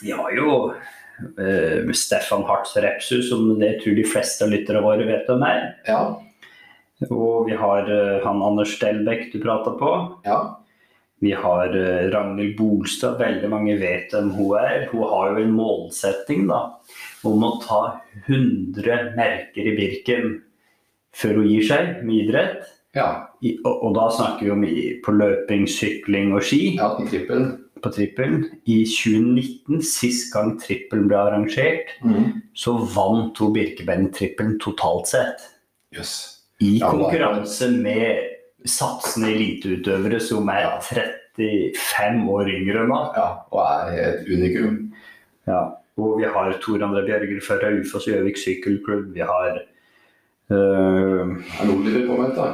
[SPEAKER 2] Vi har jo uh, Stefan Hartz Repsu, som jeg tror de fleste av lytterne våre vet hvem er.
[SPEAKER 1] Ja.
[SPEAKER 2] Og vi har uh, han Anders Delbekk du prata på.
[SPEAKER 1] Ja.
[SPEAKER 2] Vi har uh, Ragnhild Bolstad, veldig mange vet hvem hun er. Hun har jo en målsetting da, om å ta 100 merker i Birken før hun gir seg med idrett.
[SPEAKER 1] Ja.
[SPEAKER 2] I, og, og, da snakker vi om i, på løping, sykling og ski.
[SPEAKER 1] Ja, på trippelen
[SPEAKER 2] på trippelen. I 2019, sist gang trippelen ble arrangert,
[SPEAKER 1] mm.
[SPEAKER 2] så vant hun Birkebein-trippelen totalt sett.
[SPEAKER 1] Yes.
[SPEAKER 2] I konkurranse med satsende eliteutøvere som er 35 år yngre enn
[SPEAKER 1] Ja, og er et unikum.
[SPEAKER 2] Ja, og vi har Tor André Bjørger fra Raufoss Gjøvik sykkelklubb. Vi har uh,
[SPEAKER 1] Er Oliver påmeldt, da?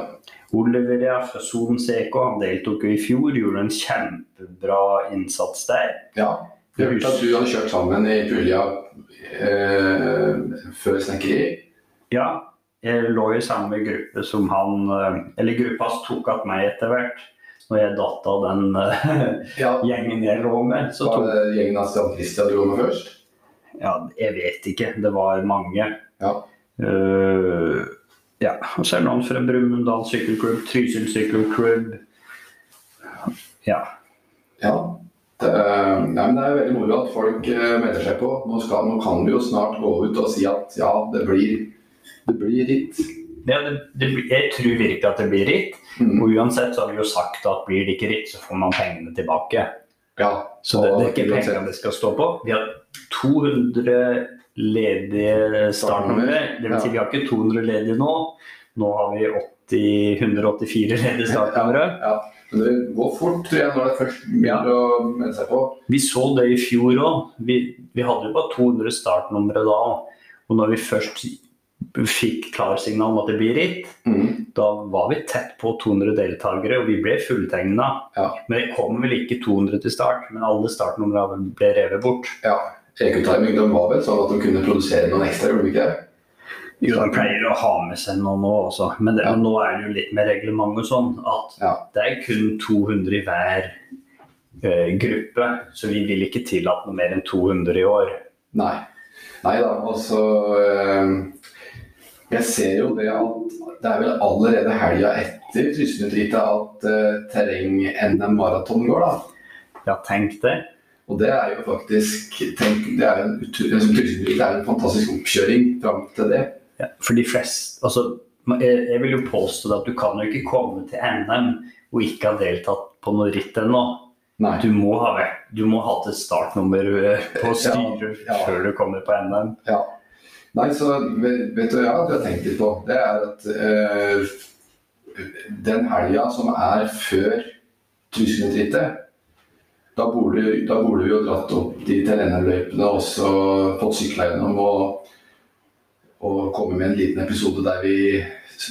[SPEAKER 2] Oliver ja, fra Son CK han deltok jo i fjor, gjorde en kjempebra innsats der.
[SPEAKER 1] Ja, jeg hørte at du hadde kjørt sammen i pulja uh, før snekkeri.
[SPEAKER 2] Ja, jeg lå i samme gruppe som han eh, Eller gruppa tok igjen meg etter hvert. Når jeg datt av den uh, ja. gjengen jeg lå med.
[SPEAKER 1] Så var det gjengen av Stian Christian du lå med først?
[SPEAKER 2] Ja, jeg vet ikke. Det var mange.
[SPEAKER 1] Ja.
[SPEAKER 2] Uh, ja, og så er det noen fra Brumunddal sykkelklubb, Trysil sykkelklubb. Ja.
[SPEAKER 1] ja. Det, nei, det er veldig moro at folk uh, melder seg på. Nå, skal, nå, kan vi jo snart gå ut og si at ja, det blir, det blir ritt.
[SPEAKER 2] Ja, det, det, jeg tror virkelig at det blir ritt. Mm. Og uansett så har vi jo sagt at blir det ikke ritt, så får man pengene tilbake.
[SPEAKER 1] Ja,
[SPEAKER 2] så det, det er ikke penger det skal stå på. Vi har 200 ledige startnumre. vil Si, vi har ikke 200 ledige nå. Nå har vi 80, 184 ledige startnumre.
[SPEAKER 1] Ja, ja. Men det går fort tror jeg, når det først begynner å melde seg på.
[SPEAKER 2] Vi så det i fjor òg. Vi, vi, hadde jo bare 200 startnumre da. Og når vi først fikk klarsignal om at det blir ritt,
[SPEAKER 1] mm.
[SPEAKER 2] da var vi tett på 200 deltakere, og vi ble fulltegna.
[SPEAKER 1] Ja.
[SPEAKER 2] Men det kom vel ikke 200 til start, men alle startnumrene ble revet bort.
[SPEAKER 1] Ja, Ecotiming de var vel sånn at de kunne produsere noen ekstra, gjorde de ikke det?
[SPEAKER 2] Jo, de pleier å ha med seg noe nå også, men, det,
[SPEAKER 1] Ja.
[SPEAKER 2] nå er det jo litt med reglement og sånn at
[SPEAKER 1] Ja.
[SPEAKER 2] det er kun 200 i hver eh, gruppe, så vi vil ikke tillate noe mer enn 200 i år.
[SPEAKER 1] Nei. Nei da, altså eh, Jeg ser jo det at det er vel allerede helga etter Trysil-rittet at uh, terreng-NM maraton går, da.
[SPEAKER 2] Ja, tenk det.
[SPEAKER 1] Og det er jo faktisk tenk, det er en, det er en fantastisk oppkjøring fram til det.
[SPEAKER 2] Ja, for de fleste Altså, jeg, jeg vil jo påstå det at du kan jo ikke komme til NM og ikke ha deltatt på noe ritt ennå.
[SPEAKER 1] Nei.
[SPEAKER 2] Du må ha vært Du må ha hatt et startnummer eh, på styret
[SPEAKER 1] Ja, ja.
[SPEAKER 2] før du kommer på NM.
[SPEAKER 1] Ja. Nei, så vet du hva jeg har tenkt litt på? Det er at eh, den helga som er før Trysil-rittet da da burde vi jo dratt opp de NM-løypene og også fått sykla gjennom og, og komme med en liten episode der vi,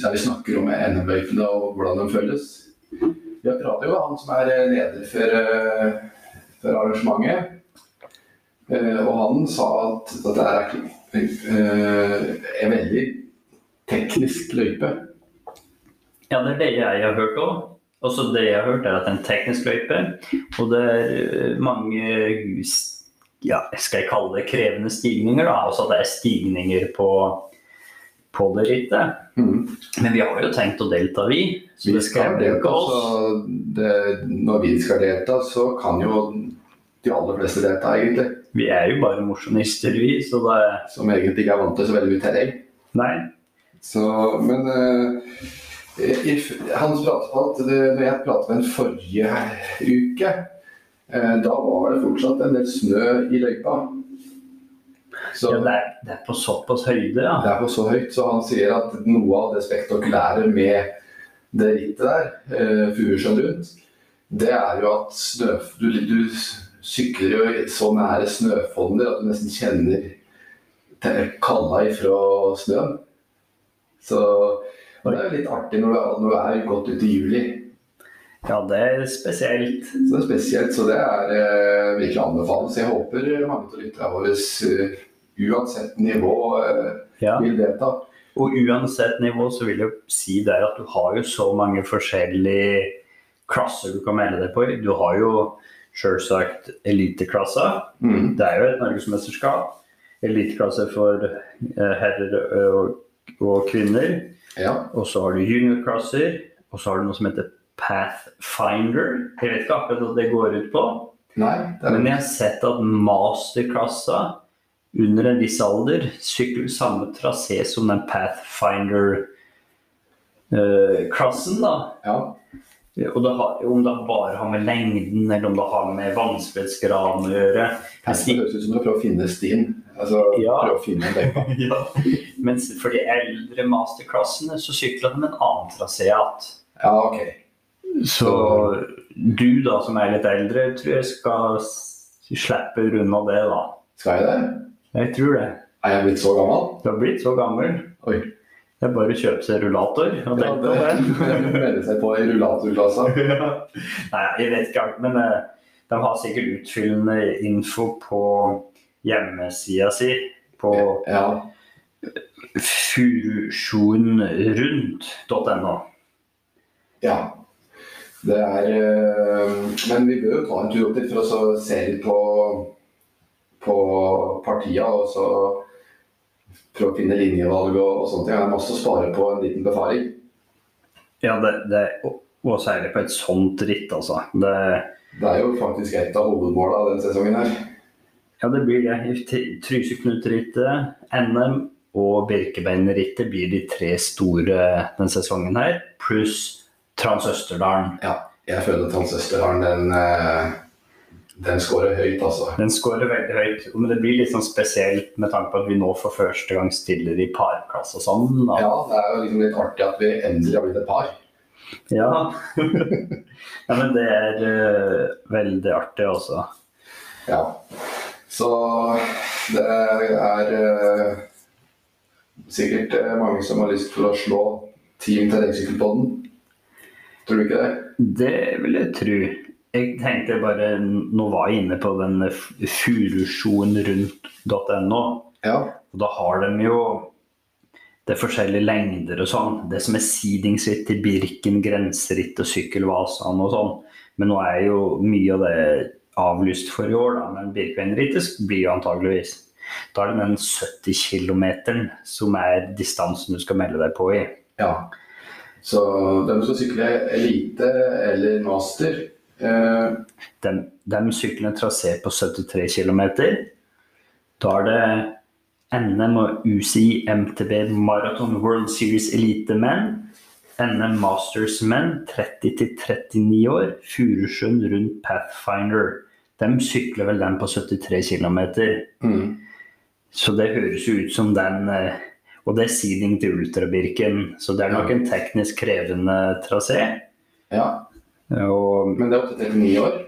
[SPEAKER 1] der vi snakker om NM-løypene og hvordan de føles. Vi har pratet jo med han som er leder for, eh, for arrangementet. Eh, Og han sa at dette er eh, en veldig teknisk løype.
[SPEAKER 2] Ja, det er det jeg har hørt òg. Også det jeg har hørt, er at det er en teknisk løype. Og det er eh, mange ja, skal jeg kalle det krevende stigninger. da, Altså at det er stigninger på, på det rittet.
[SPEAKER 1] Mm.
[SPEAKER 2] Men vi har jo tenkt å delta, vi. Så det skal jo
[SPEAKER 1] delta,
[SPEAKER 2] oss.
[SPEAKER 1] det, når vi skal delta, så kan jo de aller fleste delta, egentlig.
[SPEAKER 2] Vi er jo bare mosjonister, vi. Så det
[SPEAKER 1] Som egentlig ikke er vant til så veldig mye terreng.
[SPEAKER 2] Nei.
[SPEAKER 1] Så, men uh, if, han pratet på at det, når jeg pratet med en forrige uke, uh, da var det fortsatt en del snø i løypa. Så
[SPEAKER 2] Ja, det, er, det er på såpass høyde, ja.
[SPEAKER 1] det er på så høyt, så han sier at noe av det spektakulære med det rittet der, uh, Furusjøen rundt, det er jo at snø, du, du sykler jo så nære snøfonner at du nesten kjenner kalla ifra snøen. Så det er jo litt artig når du, når du er godt ute i juli.
[SPEAKER 2] Ja, det er spesielt.
[SPEAKER 1] Så det er spesielt, så det er eh, virkelig anbefales. Jeg håper mange av lytterne våre, uh, uansett nivå, uh,
[SPEAKER 2] Ja.
[SPEAKER 1] vil delta.
[SPEAKER 2] Og uansett nivå så vil jeg si der at du har jo så mange forskjellige klasser du kan melde deg på. Du har jo selvsagt eliteklasse.
[SPEAKER 1] Mm.
[SPEAKER 2] Det er jo et norgesmesterskap. Eliteklasse for eh, herrer og, og kvinner.
[SPEAKER 1] Ja.
[SPEAKER 2] Og så har du juniorklasser. Og så har du noe som heter Pathfinder. Jeg vet ikke akkurat hva det går ut på.
[SPEAKER 1] Nei, er
[SPEAKER 2] Men jeg har sett at masterklassa under en viss alder sykler samme trasé som den Pathfinder-klassen. da.
[SPEAKER 1] ja.
[SPEAKER 2] Og det har, om det bare har med lengden eller om det har med vannspredsgraden å gjøre.
[SPEAKER 1] Det høres ut som du prøver å finne stien. Altså
[SPEAKER 2] Ja.
[SPEAKER 1] prøve å finne en
[SPEAKER 2] ja. Mens for de eldre masterklassene så sykler de en annen trasé igjen.
[SPEAKER 1] Ja, ok.
[SPEAKER 2] Så du da som er litt eldre, tror jeg skal slippe unna det, da.
[SPEAKER 1] Skal jeg det?
[SPEAKER 2] Jeg tror det.
[SPEAKER 1] Er jeg blitt så gammel?
[SPEAKER 2] Du har blitt så gammel.
[SPEAKER 1] Oi.
[SPEAKER 2] Det er bare å kjøpe seg rullator og
[SPEAKER 1] Ja, det melder seg på i rullatorklassa.
[SPEAKER 2] Nei, jeg vet ikke alt, men eh, de har sikkert utfyllende info på hjemmesida si på
[SPEAKER 1] Ja.
[SPEAKER 2] fusjonrund.no.
[SPEAKER 1] ja. Det er eh, Men vi bør jo ta en tur opp dit for å se litt på, på partia og så prøve å finne linjevalg og, og sånne ting. Det er masse å spare på en liten befaring.
[SPEAKER 2] Ja, det, det, og, og særlig på et sånt ritt, altså. Det,
[SPEAKER 1] Det er jo faktisk et av hovedmålene denne sesongen her.
[SPEAKER 2] ja, det blir det. Tryseknut-rittet, NM og Birkebeinerrittet blir de tre store denne sesongen her, pluss Trans-Østerdalen.
[SPEAKER 1] Ja, jeg føler Transøsterdalen den, den scorer høyt, altså.
[SPEAKER 2] Den scorer veldig høyt, men det blir litt sånn spesielt med tanke på at vi nå for første gang stiller i parklasse sånn. Da.
[SPEAKER 1] Ja, det er jo liksom litt artig at vi endelig har blitt et par.
[SPEAKER 2] Ja. ja, men det er uh, veldig artig, også.
[SPEAKER 1] Ja. Så det er uh, sikkert eh, mange som har lyst til å slå Team Terrengsykkelpodden. Tror du ikke det?
[SPEAKER 2] Det vil jeg tro. Jeg tenkte bare Nå var jeg inne på den furusjoen rundt.no,
[SPEAKER 1] Ja.
[SPEAKER 2] og da har de jo det er forskjellige lengder og sånn. Det som er sidingsritt til Birken, grenseritt og sykkelvasene og sånn. Men nå er jo mye av det avlyst for i år, da. Men Birkebeinerrittet blir jo antageligvis. Da er det den 70 km som er distansen du skal melde deg på i.
[SPEAKER 1] ja. Så de som sykler elite eller master
[SPEAKER 2] De, de sykler en trasé på 73 km. Da er det NM og UCI MTB Marathon World Series Elite menn. NM Masters menn 30-39 år. Furusund rundt Pathfinder. De sykler vel den på 73 km.
[SPEAKER 1] mm,
[SPEAKER 2] Så det høres jo ut som den eh, Og det er seeding til Ultrabirken, så det er nok en teknisk krevende trasé.
[SPEAKER 1] Ja.
[SPEAKER 2] Og
[SPEAKER 1] Men det er opp til 39 år.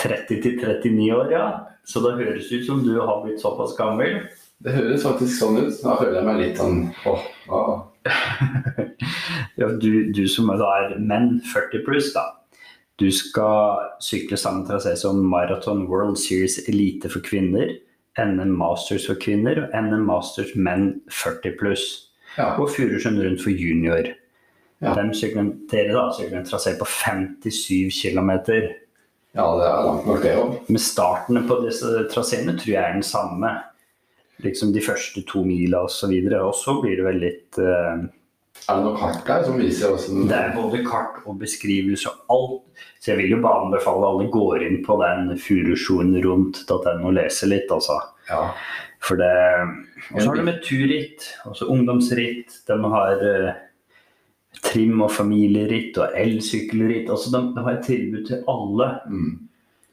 [SPEAKER 2] 30-39 år, ja. Så det høres ut som du har blitt såpass gammel.
[SPEAKER 1] Det høres faktisk sånn ut. Da føler jeg meg litt sånn åh, åh.
[SPEAKER 2] Ja, du, du som da er menn 40 pluss, da. Du skal sykle samme trasé som Marathon World Series Elite for kvinner, NM Masters for kvinner og NM Masters menn 40 pluss.
[SPEAKER 1] Ja.
[SPEAKER 2] Og Furusund rundt for junior.
[SPEAKER 1] Ja.
[SPEAKER 2] De dere da en trasé på 57 km.
[SPEAKER 1] ja, det er langt nok det òg.
[SPEAKER 2] Men startene på disse traseene tror jeg er den samme. Liksom de første to mila osv. Og så blir det vel litt uh,
[SPEAKER 1] Er det noe kart der som viser åssen
[SPEAKER 2] Det er både kart og beskrivelse og alt. Så jeg vil jo bare anbefale alle går inn på den furusjonen rundt.no og leser litt, altså.
[SPEAKER 1] Ja.
[SPEAKER 2] For det Og så har de et turritt, altså ungdomsritt. De har eh, trim- og familieritt og elsykkelritt. Altså de, de har et tilbud til alle.
[SPEAKER 1] Mm.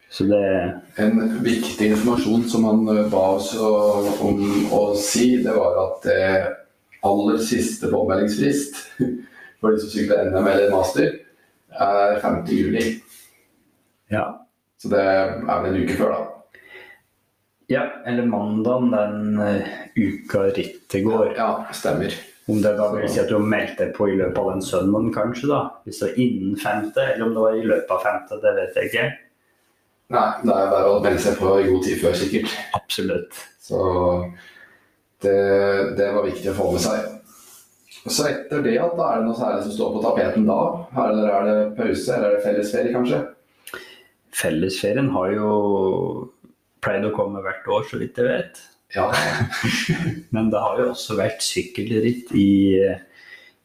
[SPEAKER 2] Så det
[SPEAKER 1] En viktig informasjon som han eh, ba oss om å si, det var at det aller siste påmeldingsfrist for de som sykler NM eller master, er 5. juli.
[SPEAKER 2] Ja.
[SPEAKER 1] Så det er vel en uke før, da.
[SPEAKER 2] ja eller mandagen den eh, uka rittet går.
[SPEAKER 1] Ja, stemmer.
[SPEAKER 2] Om det da vil si at du har meldt deg på i løpet av den søndagen, kanskje? da? Hvis det var innen femte, eller om det var i løpet av femte, det vet jeg ikke.
[SPEAKER 1] Nei, det er bare å melde seg på i god tid før, sikkert.
[SPEAKER 2] Absolutt.
[SPEAKER 1] Så det, det var viktig å få med seg. Så etter det, da er det noe særlig som står på tapeten da? Eller er det pause, eller er det fellesferie, kanskje?
[SPEAKER 2] Fellesferien har jo pleid å komme hvert år, så vidt jeg vet.
[SPEAKER 1] Ja.
[SPEAKER 2] Men det har jo også vært sykkelritt i,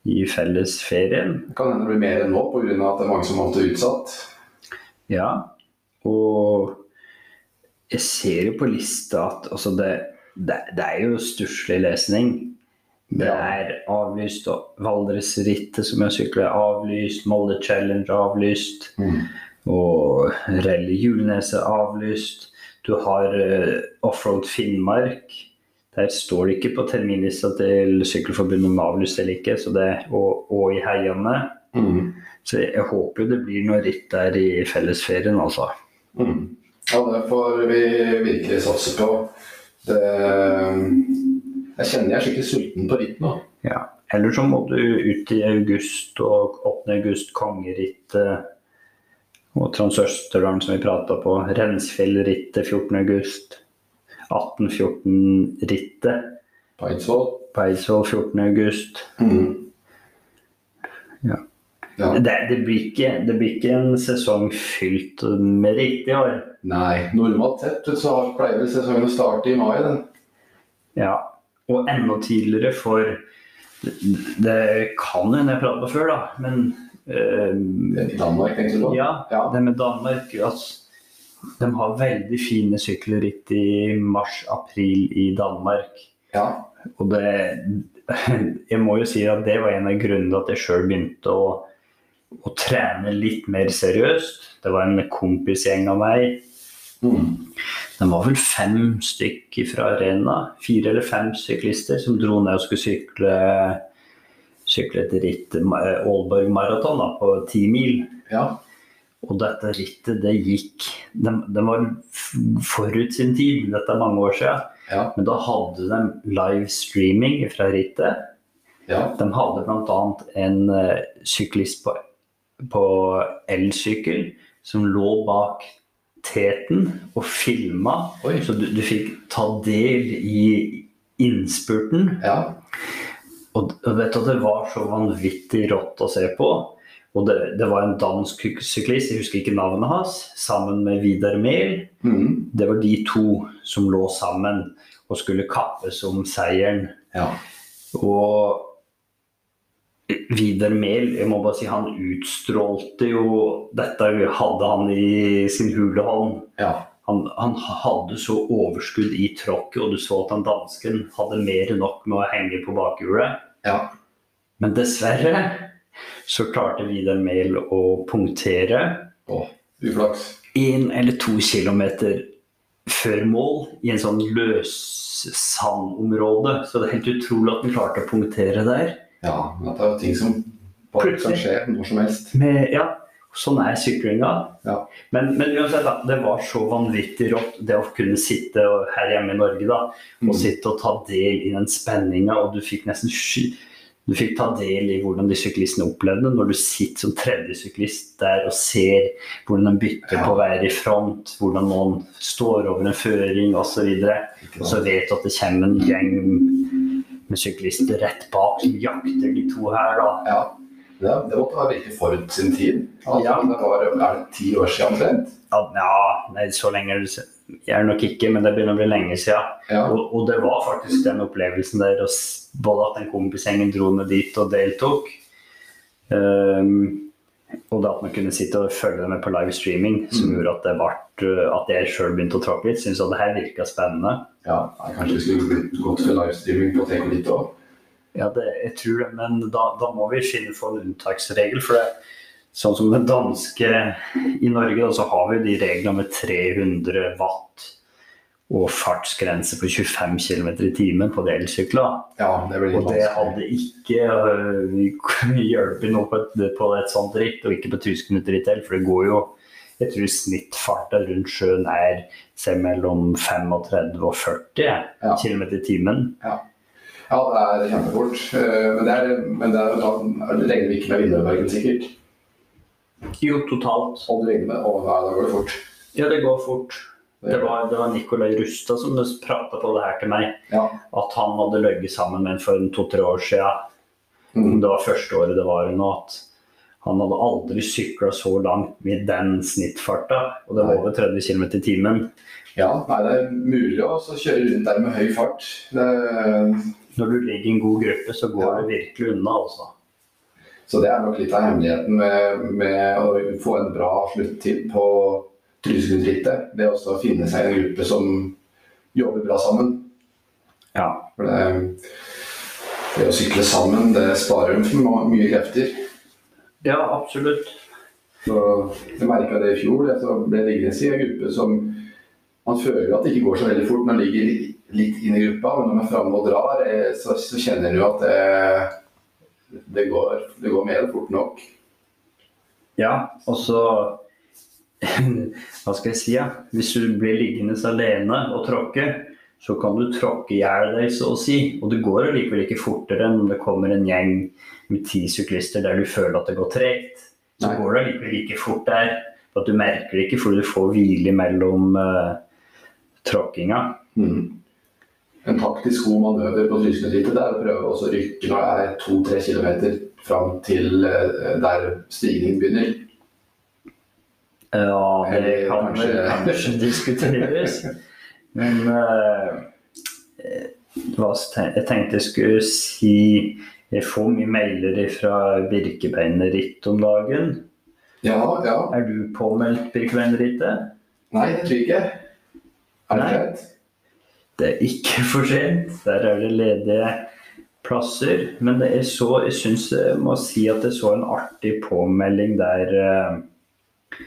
[SPEAKER 2] i fellesferien.
[SPEAKER 1] Det kan hende det blir mer enn nå pga. at det er mange som måtte utsatt.
[SPEAKER 2] Ja. Og jeg ser jo på lista at altså det, det, det er jo stusslig lesning. Det er avlyst, Valdresrittet som jeg sykler er avlyst, Molde Challenge avlyst, og Rally Juleneset avlyst. Du har eh, Offroad Finnmark. Der står det ikke på terminlista til Sykkelforbundet om avlyst eller ikke, så det, og, og i heiene.
[SPEAKER 1] Mm.
[SPEAKER 2] Så jeg håper det blir noe ritt der i fellesferien, altså.
[SPEAKER 1] Mm. Ja, det får vi virkelig satse på. Det, jeg kjenner jeg er skikkelig sulten på ritt nå.
[SPEAKER 2] Ja. Eller så må du ut i august og 8. august kongerittet og Transøsterdalen som vi prata på. Rensfjellrittet 14. august. 1814-rittet
[SPEAKER 1] Peidsvoll. Eidsvoll.
[SPEAKER 2] Eidsvoll 14. august.
[SPEAKER 1] Mm.
[SPEAKER 2] Ja.
[SPEAKER 1] Ja.
[SPEAKER 2] Det, det, blir ikke, det blir ikke en sesong fylt med ritt i år.
[SPEAKER 1] Nei, normalt sett så pleier sesongen å starte i mai. den.
[SPEAKER 2] Ja, og enda tidligere for Det, det kan hende jeg prata før, da, men eh,
[SPEAKER 1] Danmark, tenker du på?
[SPEAKER 2] Ja,
[SPEAKER 1] Ja.
[SPEAKER 2] det med Danmark altså, De har veldig fine sykkelritt i mars-april i Danmark.
[SPEAKER 1] ja.
[SPEAKER 2] Og det Jeg må jo si at det var en av grunnene til at jeg sjøl begynte å, å trene litt mer seriøst. Det var en kompisgjeng av meg.
[SPEAKER 1] Mm.
[SPEAKER 2] Det var vel fem stykk fra arena. Fire eller fem syklister som dro ned og skulle sykle, sykle et ritt, eh, Aalborg maraton da, på ti mil.
[SPEAKER 1] ja.
[SPEAKER 2] Og dette rittet, det gikk Den, den var forut sin tid, dette er mange år siden.
[SPEAKER 1] Ja.
[SPEAKER 2] Men da hadde de livestreaming fra rittet.
[SPEAKER 1] ja.
[SPEAKER 2] De hadde bl.a. en eh, syklist på, på elsykkel som lå bak teten og filma. Så du, du fikk ta del i innspurten.
[SPEAKER 1] Ja.
[SPEAKER 2] Og, vet du, at det var så vanvittig rått å se på. Og det, det var en dansk syklist, jeg husker ikke navnet hans, sammen med Vidar Mehl.
[SPEAKER 1] Mm.
[SPEAKER 2] Det var de to som lå sammen og skulle kappes om seieren.
[SPEAKER 1] ja.
[SPEAKER 2] Og Vidar Mehl, jeg må bare si han utstrålte jo Dette hadde han i sin hule hånd.
[SPEAKER 1] Ja.
[SPEAKER 2] Han, han hadde så overskudd i tråkket, og du så at han dansken hadde mer enn nok med å henge på bakhjulet.
[SPEAKER 1] Ja.
[SPEAKER 2] Men dessverre så klarte Vidar Mehl å punktere
[SPEAKER 1] Åh, uflaks.
[SPEAKER 2] én eller to kilometer før mål i en sånn løssandområde. Så det er helt utrolig at han klarte å punktere der.
[SPEAKER 1] Ja, men det er jo ting som bare kan skje når som helst.
[SPEAKER 2] Med, ja, sånn er syklinga.
[SPEAKER 1] Ja.
[SPEAKER 2] Men, men uansett, da, det var så vanvittig rått det å kunne sitte her hjemme i Norge da, og
[SPEAKER 1] Mm.
[SPEAKER 2] sitte og ta del i den spenninga, og du fikk nesten sky du fikk ta del i hvordan de syklistene opplevde det, når du sitter som tredje syklist der og ser hvordan de bytter
[SPEAKER 1] Ja.
[SPEAKER 2] på å være i front, hvordan noen står over en føring osv. Og så vet du at det kommer en gjeng med syklister rett bak som jakter de to her. da.
[SPEAKER 1] Ja. Det, det måtte være virkelig forut sin tid. Altså,
[SPEAKER 2] Ja.
[SPEAKER 1] Det var er det ti år siden omtrent.
[SPEAKER 2] Ja, ja, nei, så lenge jeg er nok ikke, men det begynner å bli lenge siden.
[SPEAKER 1] Ja.
[SPEAKER 2] Og, og det var faktisk den opplevelsen der, både at den kompisgjengen dro ned dit og deltok, um, og det at man kunne sitte og følge med på livestreaming, som
[SPEAKER 1] Mm.
[SPEAKER 2] gjorde at, det ble, at jeg sjøl begynte å tråkke litt, syntes at det her virka spennende.
[SPEAKER 1] ja. Kanskje vi skulle gått for livestreaming på TK litt òg.
[SPEAKER 2] Ja, det, jeg tror det, men da, da må vi finne for en unntaksregel. For det, sånn som den danske i Norge, så har vi de reglene med 300 watt og fartsgrense på 25 km i timen på delsykler. elsykler.
[SPEAKER 1] Ja, det blir
[SPEAKER 2] Og det hadde ikke uh, hjulpet noe på et, på et sånt ritt, og ikke på tysk minutter heller, for det går jo jeg tror snittfarta rundt sjøen er mellom 35 og 40
[SPEAKER 1] Ja.
[SPEAKER 2] km i timen.
[SPEAKER 1] Ja, det er kjempefort. Eh, Men det er, men det er, da regner vi ikke med Vinnerbergen, sikkert.
[SPEAKER 2] Jo, totalt.
[SPEAKER 1] Og du regner med, å, da, da går det fort.
[SPEAKER 2] Ja, det går fort.
[SPEAKER 1] Det
[SPEAKER 2] var, det var Nikolai Rustad som prata på det her til meg.
[SPEAKER 1] Ja.
[SPEAKER 2] At han hadde løyet sammen med en for to-tre år siden.
[SPEAKER 1] Mm.
[SPEAKER 2] Det var første året det var nå. At han hadde aldri sykla så langt med den snittfarta. Og det var over 30 km i timen.
[SPEAKER 1] ja, nei, det er mulig å kjøre rundt der med høy fart. Det,
[SPEAKER 2] Når du ligger i en god gruppe, så går det virkelig unna, altså.
[SPEAKER 1] så det er nok litt av hemmeligheten med, med å få en bra sluttid på Trysilutrittet. Det er også å finne seg en gruppe som jobber bra sammen.
[SPEAKER 2] Ja.
[SPEAKER 1] For det, det å sykle sammen, det sparer for mye krefter.
[SPEAKER 2] ja, absolutt.
[SPEAKER 1] Så jeg merka det i fjor. Jeg så ble liggende i en gruppe som Man føler jo at det ikke går så veldig fort man ligger litt inn i gruppa, men når man er framme og drar, eh, så, så kjenner du at det, det, går, det går mer fort nok.
[SPEAKER 2] Ja, og så Hva skal jeg si? Ja? Hvis du blir liggende alene og tråkke, så kan du tråkke i hjel deg, så å si. Og det går allikevel ikke fortere enn om det kommer en gjeng med ti syklister der du føler at det går tregt. Så
[SPEAKER 1] Nei.
[SPEAKER 2] går det allikevel ikke fort der. At du merker det ikke fordi du får hvile mellom uh, tråkkinga.
[SPEAKER 1] Mm. En taktisk god manøver på Trysilutrittet er å prøve å rykke når det er to-tre kilometer fram til eh, der stigningen begynner.
[SPEAKER 2] Ja, det
[SPEAKER 1] Eller
[SPEAKER 2] kan
[SPEAKER 1] kanskje-
[SPEAKER 2] kanskje diskuteres. Men s- jeg tenkte jeg skulle si Jeg får mye mailer fra Birkebeinerritt om dagen.
[SPEAKER 1] Ja, ja.
[SPEAKER 2] Er du påmeldt Birkebeinerrittet?
[SPEAKER 1] Nei, det tror jeg ikke. Er det greit?
[SPEAKER 2] Det er ikke for sent. Der er det ledige plasser. Men det er så, jeg syns jeg må si at jeg så en artig påmelding der uh,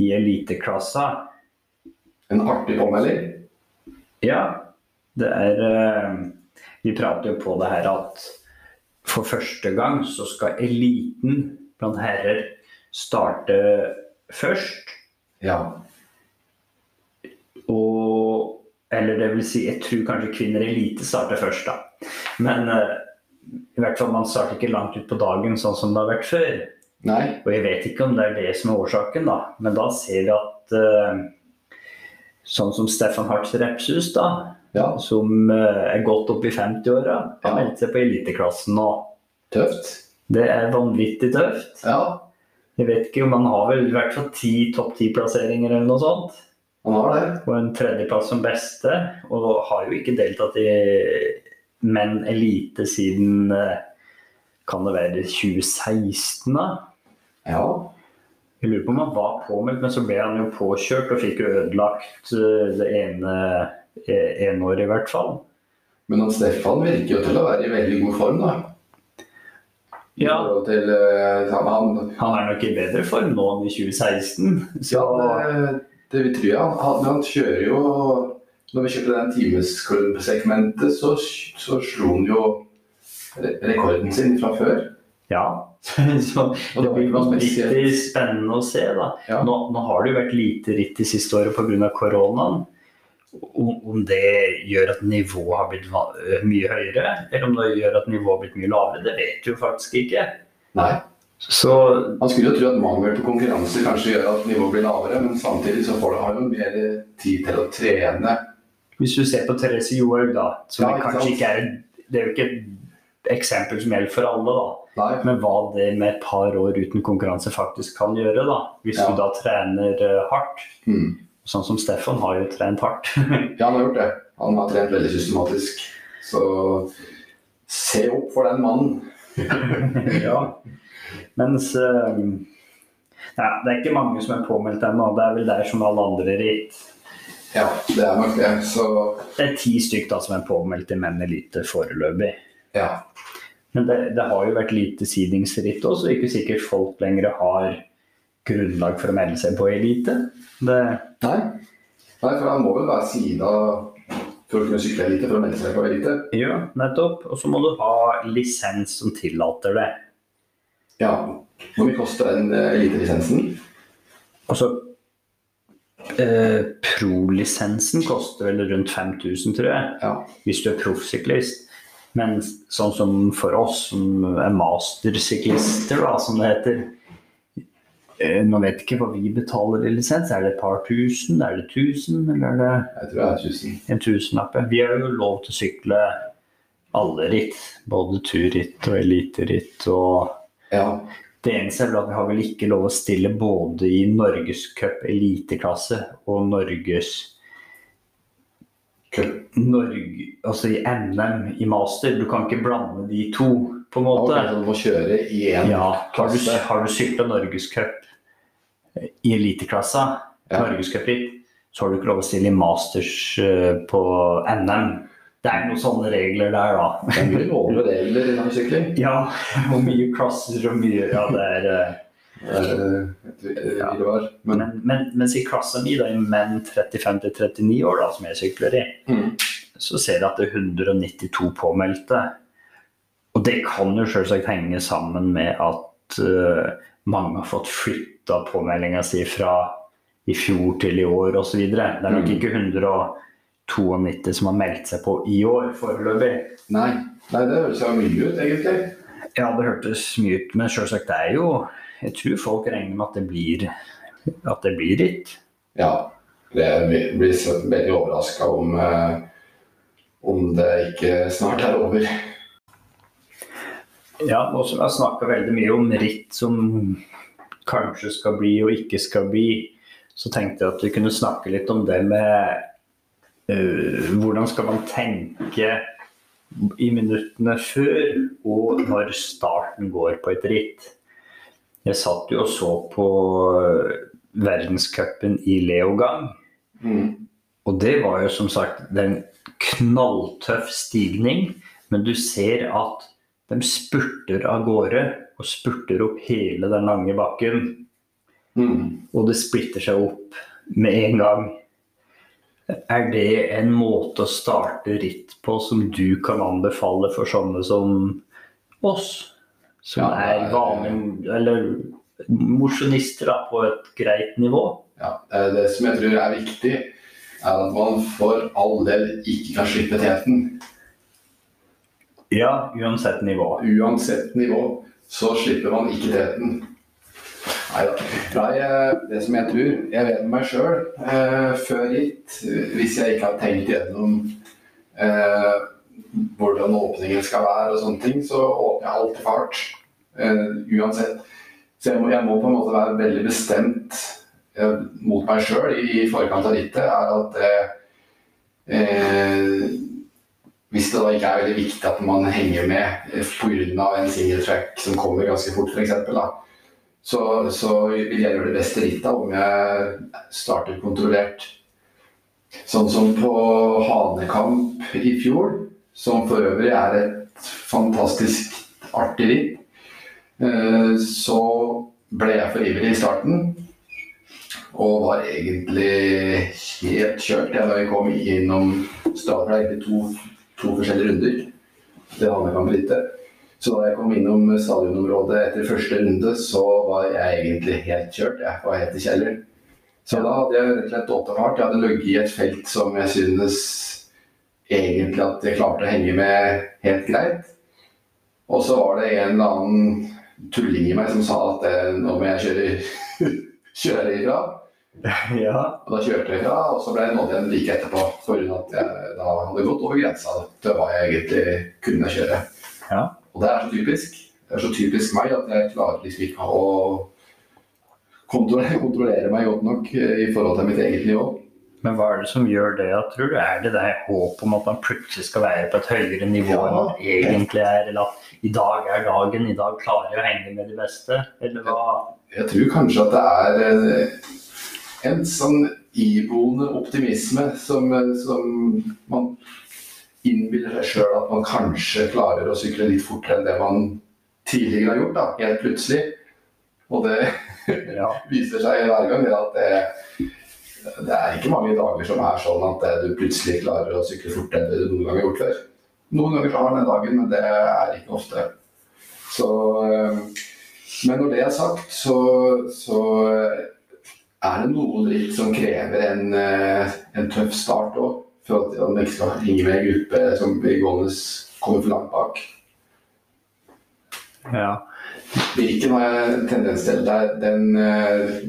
[SPEAKER 2] i eliteklassa.
[SPEAKER 1] En artig påmelding?
[SPEAKER 2] Ja, det er uh, Vi prater jo på det her at for første gang så skal eliten blant herrer starte først.
[SPEAKER 1] Ja.
[SPEAKER 2] Og Eller det vil si, jeg tror kanskje kvinner i elite starter først, da. Men uh, i hvert fall man starter ikke langt ut på dagen sånn som det har vært før.
[SPEAKER 1] Nei.
[SPEAKER 2] Og jeg vet ikke om det er det som er årsaken, da. Men da ser vi at uh, sånn som Stefan Hartz Repshus, da,
[SPEAKER 1] Ja,
[SPEAKER 2] som uh, er godt opp i 50-åra, har
[SPEAKER 1] Ja.
[SPEAKER 2] meldt seg på eliteklassen nå.
[SPEAKER 1] tøft.
[SPEAKER 2] Det er vanvittig tøft.
[SPEAKER 1] Ja,
[SPEAKER 2] Jeg vet ikke om han har vel i hvert fall ti topp ti-plasseringer eller noe sånt.
[SPEAKER 1] Han har det.
[SPEAKER 2] Og en tredjeplass som beste. Og har jo ikke deltatt i menn elite siden eh, kan det være 2016, da?
[SPEAKER 1] Ja.
[SPEAKER 2] Jeg lurer på om han var påmeldt, men så ble han jo påkjørt og fikk ødelagt eh, det ene enåret, ene i hvert fall.
[SPEAKER 1] Men han Stefan virker jo til å være i veldig god form, da.
[SPEAKER 2] Ja,
[SPEAKER 1] til eh, han,
[SPEAKER 2] han er nok i bedre form nå enn i 2016. Så
[SPEAKER 1] Ja, det, det vi tror jeg. Han, han, kjører jo Når vi kjørte den timesklubb-segmentet, så, så slo han jo re- rekorden sin fra før.
[SPEAKER 2] ja. så det blir vanvittig spennende å se, da.
[SPEAKER 1] Ja.
[SPEAKER 2] Nå, nå har det jo vært lite ritt de siste året pga. koronaen. Om, om det gjør at nivået har blitt mye høyere, eller om det gjør at nivået har blitt mye lavere, det vet du jo faktisk ikke.
[SPEAKER 1] Nei.
[SPEAKER 2] Så
[SPEAKER 1] Man skulle jo tro at mangel på konkurranse kanskje gjør at nivået blir lavere, men samtidig så får du har jo mer tid til å trene.
[SPEAKER 2] hvis du ser på Therese Johaug, da, som
[SPEAKER 1] Ja,
[SPEAKER 2] er kanskje
[SPEAKER 1] sant?
[SPEAKER 2] ikke er Det er jo ikke et eksempel som gjelder for alle, da.
[SPEAKER 1] Nei.
[SPEAKER 2] Men hva det med et par år uten konkurranse faktisk kan gjøre, da. Hvis
[SPEAKER 1] Ja.
[SPEAKER 2] du da trener øh, hardt.
[SPEAKER 1] Mm.
[SPEAKER 2] Sånn som Stefan har jo trent hardt.
[SPEAKER 1] Ja, han har gjort det. Han har trent veldig systematisk. Så se opp for den mannen.
[SPEAKER 2] ja. Mens eh, ja, Det er ikke mange som er påmeldt ennå. Det er vel der som alle andre ritt.
[SPEAKER 1] Ja, det er nok det. Så
[SPEAKER 2] Det er ti stykk da som er påmeldt i menn elite foreløpig.
[SPEAKER 1] ja.
[SPEAKER 2] Men det, det har jo vært lite sidingsritt òg, så ikke sikkert folk lenger har grunnlag for å melde seg på elite. Det,
[SPEAKER 1] Nei. Nei, for han må vel være sida for å kunne sykle elite for å melde seg på elite.
[SPEAKER 2] ja, nettopp. Og så må du ha lisens som tillater det.
[SPEAKER 1] Ja. Hvor mye koster den eh, elitelisensen?
[SPEAKER 2] Altså eh, Pro-lisensen koster vel rundt 5000, tror jeg.
[SPEAKER 1] Ja.
[SPEAKER 2] hvis du er proffsyklist. Men sånn som for oss som er mastersyklister, da, som det heter eh, Nå vet jeg ikke hva vi betaler i lisens. Er det et par tusen? Er det tusen? Eller er det
[SPEAKER 1] Jeg tror det er tusen.
[SPEAKER 2] en tusenlapp? Vi har jo lov til å sykle alle ritt. Både turritt og eliteritt. Og
[SPEAKER 1] Ja.
[SPEAKER 2] det eneste er vel at vi har vel ikke lov å stille både i Norgescup eliteklasse og Norges. Norge, altså i NM i master. Du kan ikke blande de to, på en måte.
[SPEAKER 1] Så du må kjøre i én
[SPEAKER 2] Ja, har du, har du sykla norgescup i eliteklassa,
[SPEAKER 1] Ja.
[SPEAKER 2] norgescupritt, så har du ikke lov å stille i masters eh, på NM. Det er noen sånne regler der, da.
[SPEAKER 1] Det er mye lovlige regler innen sykling.
[SPEAKER 2] Ja, og mye crosser og mye Ja, det er eh,
[SPEAKER 1] Eh,
[SPEAKER 2] Ja.
[SPEAKER 1] Men
[SPEAKER 2] men, men, Mens i klassa mi, da, i menn 35 til 39 år, da, som jeg sykler i,
[SPEAKER 1] Mm.
[SPEAKER 2] så ser jeg at det er 192 påmeldte. Og det kan jo selvsagt henge sammen med at uh, mange har fått flytta påmeldinga si fra i fjor til i år osv. Det er nok
[SPEAKER 1] Mm.
[SPEAKER 2] ikke 192 som har meldt seg på i år foreløpig.
[SPEAKER 1] nei. nei, det høres jo mye ut, egentlig.
[SPEAKER 2] Ja, det hørtes mye ut, men selvsagt det er jo Jeg tror folk regner med at det blir at det blir ritt.
[SPEAKER 1] Ja. jeg blir veldig overraska om, eh, om det ikke snart er over.
[SPEAKER 2] Ja, nå som jeg har snakka veldig mye om ritt som kanskje skal bli og ikke skal bli, så tenkte jeg at vi kunne snakke litt om det med hvordan skal man tenke i minuttene før og når starten går på et ritt. Jeg satt jo og så på øh, verdenscupen i Leogang.
[SPEAKER 1] Mm.
[SPEAKER 2] Og det var jo som sagt en knalltøff stigning, men du ser at de spurter av gårde og spurter opp hele den lange bakken.
[SPEAKER 1] Mm.
[SPEAKER 2] Og det splitter seg opp med en gang. Er det en måte å starte ritt på som du kan anbefale for sånne som oss? Som
[SPEAKER 1] Ja,
[SPEAKER 2] er vanlige eller mosjonister på et greit nivå?
[SPEAKER 1] Ja, det, det som jeg tror er viktig, er at man for all del ikke kan slippe teten.
[SPEAKER 2] Ja, uansett nivå.
[SPEAKER 1] Uansett nivå så slipper man ikke teten. Nei, eh, det som jeg tror Jeg vet meg sjøl eh, før hit, hvis jeg ikke har tenkt gjennom eh, hvordan åpningen skal være og sånne ting, så åpner jeg alltid fart. Eh, uansett. Så jeg må, jeg må, på en måte være veldig bestemt eh, mot meg sjøl i, i, forkant av rittet. er at eh, hvis det da ikke er veldig viktig at man henger med pga. en single track som kommer ganske fort, f.eks., så, så vil jeg gjøre det beste rittet om jeg starter kontrollert. Sånn som på Hanekamp i fjor, som for øvrig er et fantastisk artig ritt. Eh, så ble jeg for ivrig i starten og var egentlig helt kjørt da vi kom innom er egentlig to to forskjellige runder. Det Hanekamp-rittet. Så da jeg kom innom stadionområdet etter første runde, så var jeg egentlig helt kjørt. Jeg var helt i kjeller. Så da hadde jeg rett og slett åpenbart. Jeg hadde ligget i et felt som jeg synes egentlig at jeg klarte å henge med helt greit. Og så var det en eller annen tulling i meg som sa at eh, nå må jeg kjøre, kjøre ifra. Ja. Og da kjørte jeg ifra, og så ble jeg nådd igjen like etterpå. For at jeg da hadde gått over grensa til hva jeg egentlig kunne kjøre. Ja. Og det er så typisk. Det er så typisk meg at jeg klarer liksom ikke å kontrollere, kontrollere meg godt nok i forhold til mitt eget nivå.
[SPEAKER 2] Men hva er det som gjør det, tror du? Er det det håp om at man plutselig skal være på et høyere nivå ja. enn man egentlig er? Eller at i dag er dagen, i dag klarer jeg å henge med de beste? Eller hva?
[SPEAKER 1] Jeg, jeg tror kanskje at det er en, en sånn iboende optimisme som, som man innbiller seg sjøl at man kanskje klarer å sykle litt fortere enn det man tidligere har gjort, da, helt plutselig. Og det ja. viser seg hver gang at det, det, er ikke mange dager som er sånn at du plutselig klarer å sykle fortere enn det du noen gang har gjort før. Noen ganger har man den dagen, men det er ikke ofte. Så, eh, men når det er sagt, så, så er det noe dritt som krever en, eh, en tøff start òg, for at man ikke skal henge med en gruppe som gående kommer for langt bak.
[SPEAKER 2] Ja.
[SPEAKER 1] Birken har jeg en tendens til. Der, den, eh,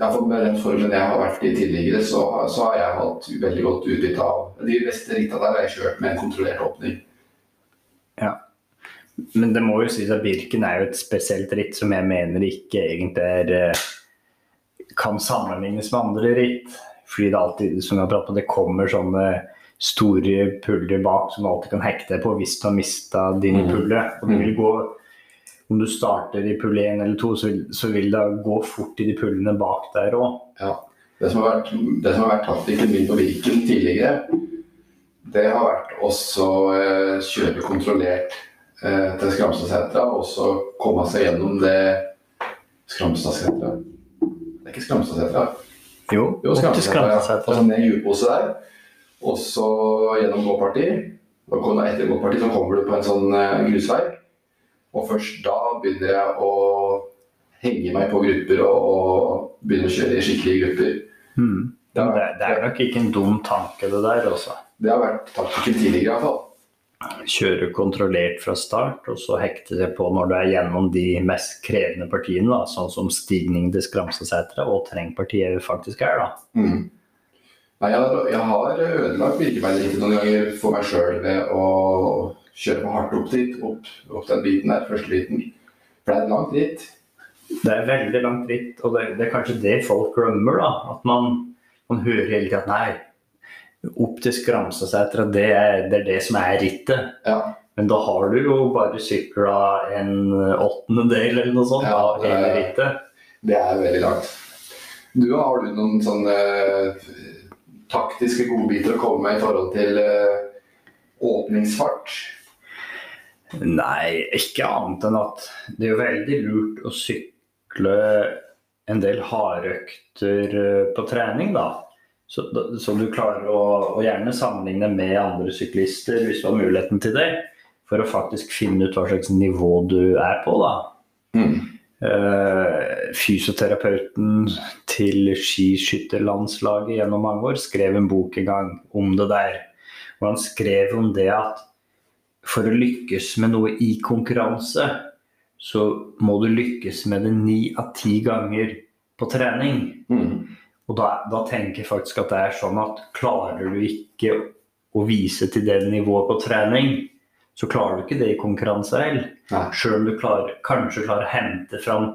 [SPEAKER 1] Iallfall med den formen jeg har vært i tidligere, så, så har jeg hatt veldig godt utbytte av De beste ritta der har jeg kjørt med en kontrollert åpning.
[SPEAKER 2] Ja. Men det må jo sies at Birken er jo et spesielt ritt som jeg mener ikke egentlig er eh, kan sammenlignes med andre ritt. Fordi det alltid, som jeg har pratet om, det kommer sånne store puller bak som du alltid kan hekte deg på hvis du har mista din mm. pulle. Og det vil gå om du starter i pulle 1 eller 2, så vil, så vil det gå fort i de pullene bak der òg.
[SPEAKER 1] Ja. Det som har vært, det som har vært taktikken min på Viken tidligere, det har vært også eh, kjøre kontrollert eh, til Skramstadsetra og så komme seg gjennom det Skramstadsetra er ikke Skramstadsetra?
[SPEAKER 2] Jo,
[SPEAKER 1] jo Skramstadsetra. Ja. Altså ned hjulpose der, og så gjennom gåparti. Etter gåparti så kommer du på en sånn eh, grusvei. Og først da begynner jeg å henge meg på grupper og, og begynne å kjøre i skikkelige grupper.
[SPEAKER 2] Mm. Det, er, det, er nok ikke en dum tanke, det der, også.
[SPEAKER 1] Det har vært taktikken tidligere, iallfall
[SPEAKER 2] kjøre kontrollert fra start, og så hekte det på når du er gjennom de mest krevende partiene, da, sånn som stigning til Skramsesetra og terrengpartiet faktisk er. da. Mm.
[SPEAKER 1] Nei, jeg, jeg, har ødelagt virkemiddelet noen ganger for meg sjøl ved å kjøre for hardt opp dit, opp, opp, den biten der, første biten. For det er et langt ritt.
[SPEAKER 2] Det er veldig langt ritt, og det, det er kanskje det folk glemmer. da, At man, man hører hele tida at nei, opp til Skramsesetra, det, det er det som er rittet.
[SPEAKER 1] Ja.
[SPEAKER 2] Men da har du jo bare sykla en åttendedel eller noe sånt ja, av hele rittet.
[SPEAKER 1] Det er veldig langt. Du, Har du noen sånne uh, taktiske godbiter å komme med i forhold til uh, åpningsfart?
[SPEAKER 2] Nei, ikke annet enn at det er jo veldig lurt å sykle en del hardøkter uh, på trening, da. Så, så, du klarer å, å, gjerne sammenligne med andre syklister hvis du har muligheten til det, for å faktisk finne ut hva slags nivå du er på. da. Mm. Uh, fysioterapeuten til skiskytterlandslaget gjennom mange år skrev en bok en gang om det der. Og han skrev om det at for å lykkes med noe i konkurranse, så må du lykkes med det ni av ti ganger på trening.
[SPEAKER 1] Mm.
[SPEAKER 2] Og da, da tenker jeg faktisk at det er sånn at klarer du ikke å vise til det nivået på trening, så klarer du ikke det i konkurranse heller.
[SPEAKER 1] Nei.
[SPEAKER 2] Selv om du klarer, kanskje klarer å hente fram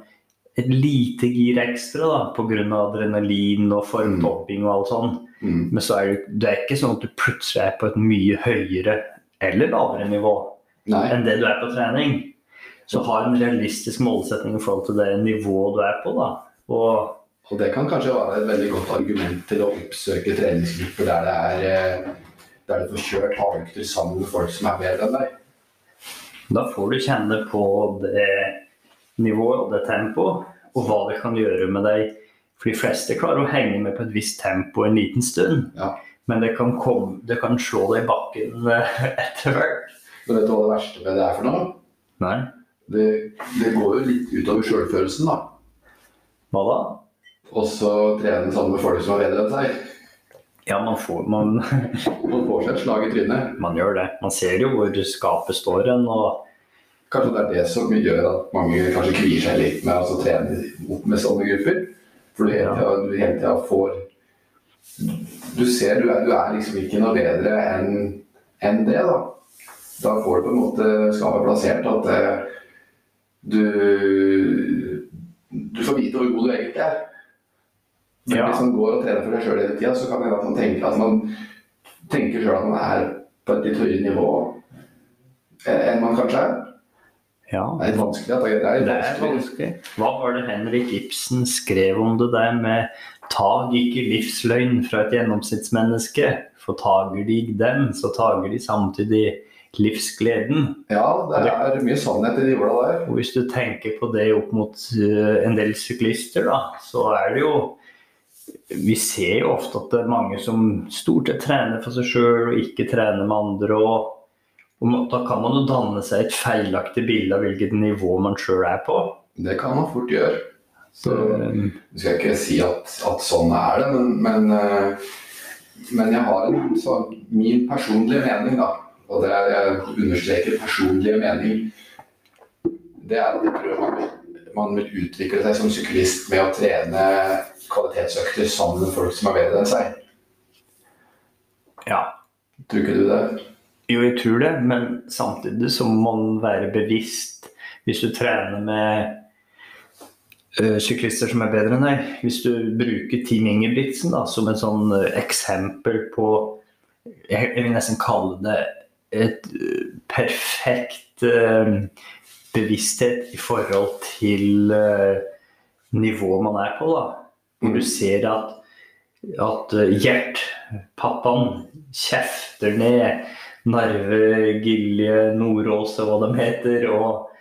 [SPEAKER 2] et lite gir ekstra da, pga. adrenalin og formtopping og alt sånn.
[SPEAKER 1] Mm.
[SPEAKER 2] Men så er det, det er ikke sånn at du plutselig er på et mye høyere eller lavere nivå
[SPEAKER 1] Nei.
[SPEAKER 2] enn det du er på trening. Så ha en realistisk målsetning i forhold til det nivået du er på. da. Og
[SPEAKER 1] Og det kan kanskje være et veldig godt argument til å oppsøke treningsgrupper der det er eh, der du får kjørt hardøkter sammen med folk som er bedre enn deg.
[SPEAKER 2] da får du kjenne på det nivået og det tempoet, og hva det kan gjøre med deg. For de fleste klarer å henge med på et visst tempo en liten stund.
[SPEAKER 1] Ja.
[SPEAKER 2] Men det kan, komme, det kan slå deg i bakken eh, etter hvert.
[SPEAKER 1] Men vet du hva det verste med det er for noe?
[SPEAKER 2] Nei,
[SPEAKER 1] Det, det går jo litt utover sjølfølelsen, da.
[SPEAKER 2] hva da?
[SPEAKER 1] Og så trene sammen med folk som er bedre enn seg.
[SPEAKER 2] Ja, man, får, man,
[SPEAKER 1] Man får seg et slag i trynet.
[SPEAKER 2] man gjør det. Man ser jo hvor skapet står hen. og
[SPEAKER 1] Kanskje det er det som gjør at mange kanskje kvier seg litt med å trene opp med sånne grupper. For du hele tida, du hele tida får Du ser du er, du er liksom ikke noe bedre enn en det, da. Da får du på en måte skapet plassert at eh, du Du får vite hvor god du egentlig er. Men
[SPEAKER 2] Ja.
[SPEAKER 1] hvis man går og trener for seg sjøl hele tida, så kan det hende at man tenker at man tenker sjøl at man er på et litt høyere nivå enn man kanskje er.
[SPEAKER 2] ja,
[SPEAKER 1] Det er litt vanskelig. Det er litt
[SPEAKER 2] det er
[SPEAKER 1] vanskelig.
[SPEAKER 2] Hva var det Henrik Ibsen skrev om det der med Tag ikke livsløgn fra et gjennomsnittsmenneske, for tager de dem, så tager de samtidig livsgleden.
[SPEAKER 1] Ja, det er mye sannhet i de orda der.
[SPEAKER 2] Og hvis du tenker på det opp mot eh, en del syklister, da, så er det jo Vi ser jo ofte at det er mange som stort sett trener for seg sjøl og ikke trener med andre. og, og Da kan man jo danne seg et feilaktig bilde av hvilket nivå man sjøl er på.
[SPEAKER 1] Det kan man fort gjøre. Så
[SPEAKER 2] skal
[SPEAKER 1] jeg skal ikke si at, at sånn er det, men, men, eh, men jeg har en min personlige mening, da. Og det er, jeg understreker personlige mening. Det er at jeg tror man man vil utvikle seg som syklist med å trene kvalitetsøkter sammen med folk som er bedre enn seg.
[SPEAKER 2] ja,
[SPEAKER 1] Tror ikke du det?
[SPEAKER 2] jo, jeg tror det, men samtidig så må man være bevisst hvis du trener med eh, syklister som er bedre enn deg. Hvis du bruker Team Ingebrigtsen da, som et sånn eh, eksempel på jeg, vil nesten kalle det et eh, perfekt bevissthet i forhold til nivået man er på. da. Hvor du ser at, at eh, Gjert, pappaen, kjefter ned Narve, Gilje, Nordås og hva de heter, og,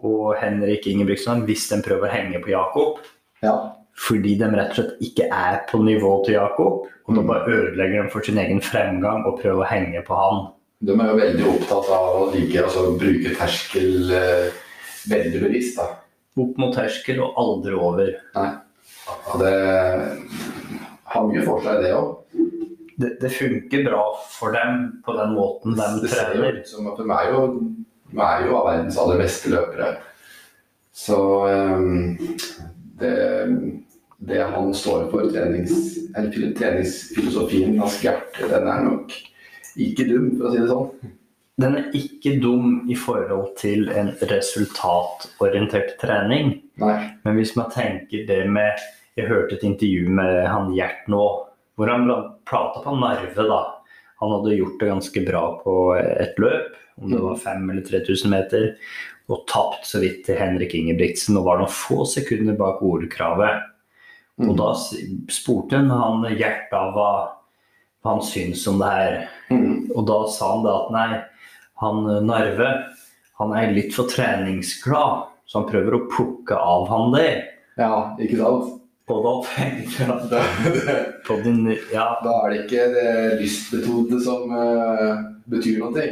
[SPEAKER 2] og Henrik Ingebrigtsen hvis de prøver å henge på Jakob.
[SPEAKER 1] Ja.
[SPEAKER 2] Fordi de rett og slett ikke er på nivå til Jakob. Og da
[SPEAKER 1] Mm.
[SPEAKER 2] bare ødelegger de for sin egen fremgang og prøver å henge på han.
[SPEAKER 1] De er jo veldig opptatt av å ligge, altså, bruke terskel eh, veldig bevisst. da.
[SPEAKER 2] Opp mot terskel og aldri over.
[SPEAKER 1] Og det har mye for seg, det òg.
[SPEAKER 2] Det, det funker bra for dem på den måten de
[SPEAKER 1] Det ser jo ut som at de er jo, de er jo av verdens aller beste løpere. Så ehm, det, det han står for, trenings, eller treningsfilosofien hans Gert, den er nok ikke dum, for å si det sånn.
[SPEAKER 2] Den er ikke dum i forhold til en resultatorientert trening.
[SPEAKER 1] Nei.
[SPEAKER 2] Men hvis man tenker det med Jeg hørte et intervju med han Gjert nå, hvor han prata på Narve, da. Han hadde gjort det ganske bra på et løp, om det var 5000 eller 3000 meter, og tapt så vidt til Henrik Ingebrigtsen og var noen få sekunder bak OL-kravet. Og da spurte han han Gjert da hva, han syns om det her.
[SPEAKER 1] Mm.
[SPEAKER 2] Og da sa han da at nei, han Narve han er litt for treningsglad, så han prøver å plukke av han det.
[SPEAKER 1] Ja, ikke sant?
[SPEAKER 2] På det din Ja,
[SPEAKER 1] da er det ikke det lystmetodene som uh, betyr noe.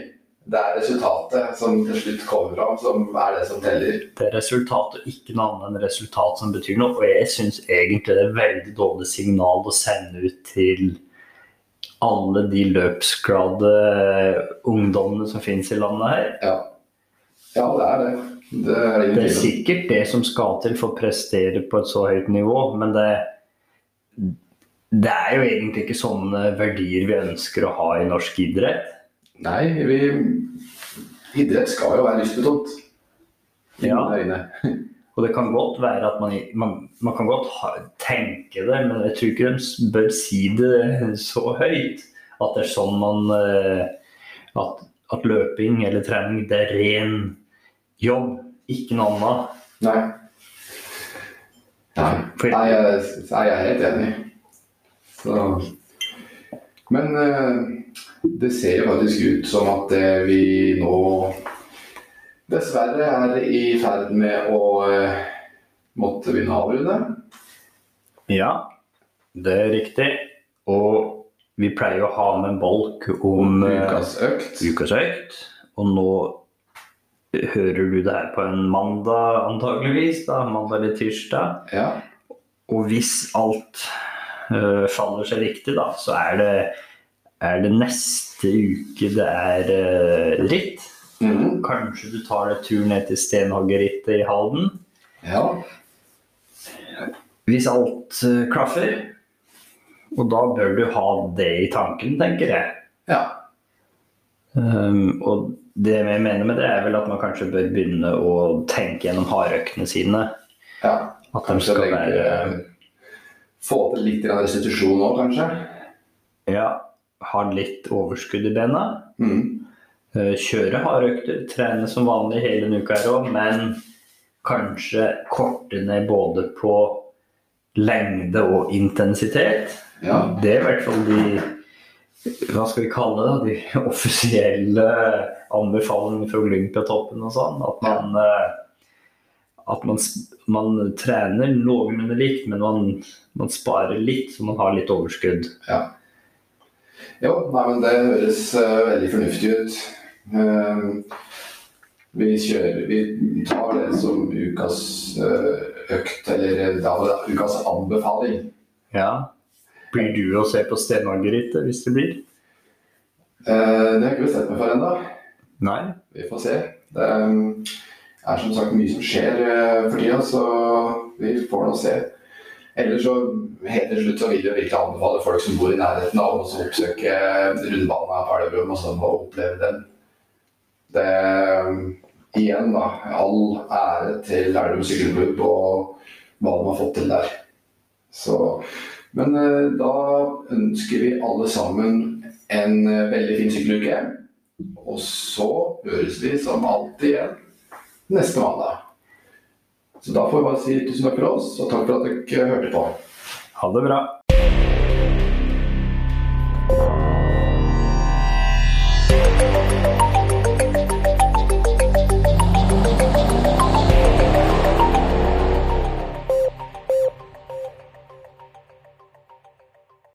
[SPEAKER 1] Det er resultatet som til slutt kommer fram, som er det som teller.
[SPEAKER 2] det er resultatet, ikke noe annet enn resultat som betyr noe. Og jeg syns egentlig det er veldig dårlig signal å sende ut til alle de løpsglade ungdommene som finnes i landet her.
[SPEAKER 1] Ja, ja det er det. Det er det
[SPEAKER 2] er sikkert det som skal til for å prestere på et så høyt nivå, men det, det er jo egentlig ikke sånne verdier vi ønsker å ha i norsk idrett.
[SPEAKER 1] Nei, vi, idrett skal jo være lystbetont.
[SPEAKER 2] Ja. Og det kan godt være at man, man, man kan godt ha, tenke det, men jeg tror ikke de bør si det så høyt. At det er sånn man eh, At, at løping eller trening, det er ren jobb, ikke noe annet.
[SPEAKER 1] Nei. Nei, Nei jeg, jeg er helt enig. Så. Men eh, det ser jo faktisk ut som at eh, vi nå dessverre er i ferd med å eh, måtte begynne å avrunde.
[SPEAKER 2] Ja, det er riktig. Og vi pleier å ha med en bolk om
[SPEAKER 1] Ukas økt.
[SPEAKER 2] ukas økt. Og nå hører du det her på en mandag antageligvis, da, mandag eller tirsdag.
[SPEAKER 1] Ja.
[SPEAKER 2] Og hvis alt uh, faller seg riktig, da, så er det, er det neste uke det er uh, ritt.
[SPEAKER 1] Mhm.
[SPEAKER 2] Kanskje du tar deg tur ned til Stenhoggerrittet i Halden.
[SPEAKER 1] ja.
[SPEAKER 2] Hvis alt uh, klaffer. Og da bør du ha det i tanken, tenker jeg.
[SPEAKER 1] Ja.
[SPEAKER 2] Um, og det jeg mener med det, er vel at man kanskje bør begynne å tenke gjennom hardøktene sine.
[SPEAKER 1] ja.
[SPEAKER 2] At de skal
[SPEAKER 1] legge,
[SPEAKER 2] være
[SPEAKER 1] få til litt restitusjon òg, kanskje.
[SPEAKER 2] Ja, ha litt overskudd i bena.
[SPEAKER 1] Mhm.
[SPEAKER 2] Eh, Kjøre hardøkter, trene som vanlig hele denne uka her òg, men kanskje korte ned både på lengde og intensitet.
[SPEAKER 1] Ja.
[SPEAKER 2] Det er i hvert fall de hva skal vi kalle det, de offisielle anbefalingene fra Olympiatoppen og sånn. At man, eh, at man, man trener noenlunde likt, men man, man sparer litt, så man har litt overskudd.
[SPEAKER 1] Jo, nei, men det høres uh, veldig fornuftig ut. Uh, vi kjører Vi tar det som ukas uh, økt, eller da, ukas anbefaling.
[SPEAKER 2] Ja. Blir du å se på Stenhagerittet hvis det blir?
[SPEAKER 1] Eh, det har jeg ikke bestemt meg for ennå.
[SPEAKER 2] Nei.
[SPEAKER 1] Vi får se. Det eh, er som sagt mye som skjer eh, for tida, så vi får nå se. Ellers så helt til slutt så vil jeg virkelig anbefale folk som bor i nærheten av oss å oppsøke rundbanen av Elverum og sånn, og oppleve den. Det Igjen, da. All ære til Elverum sykkelklubb og hva de har fått til der. Så, men eh, da ønsker vi alle sammen en eh, veldig fin sykkeluke. Og så høres vi som alltid igjen neste mandag. Så da får vi bare si tusen takk for oss, og takk for at dere hørte på.
[SPEAKER 2] Ha det bra.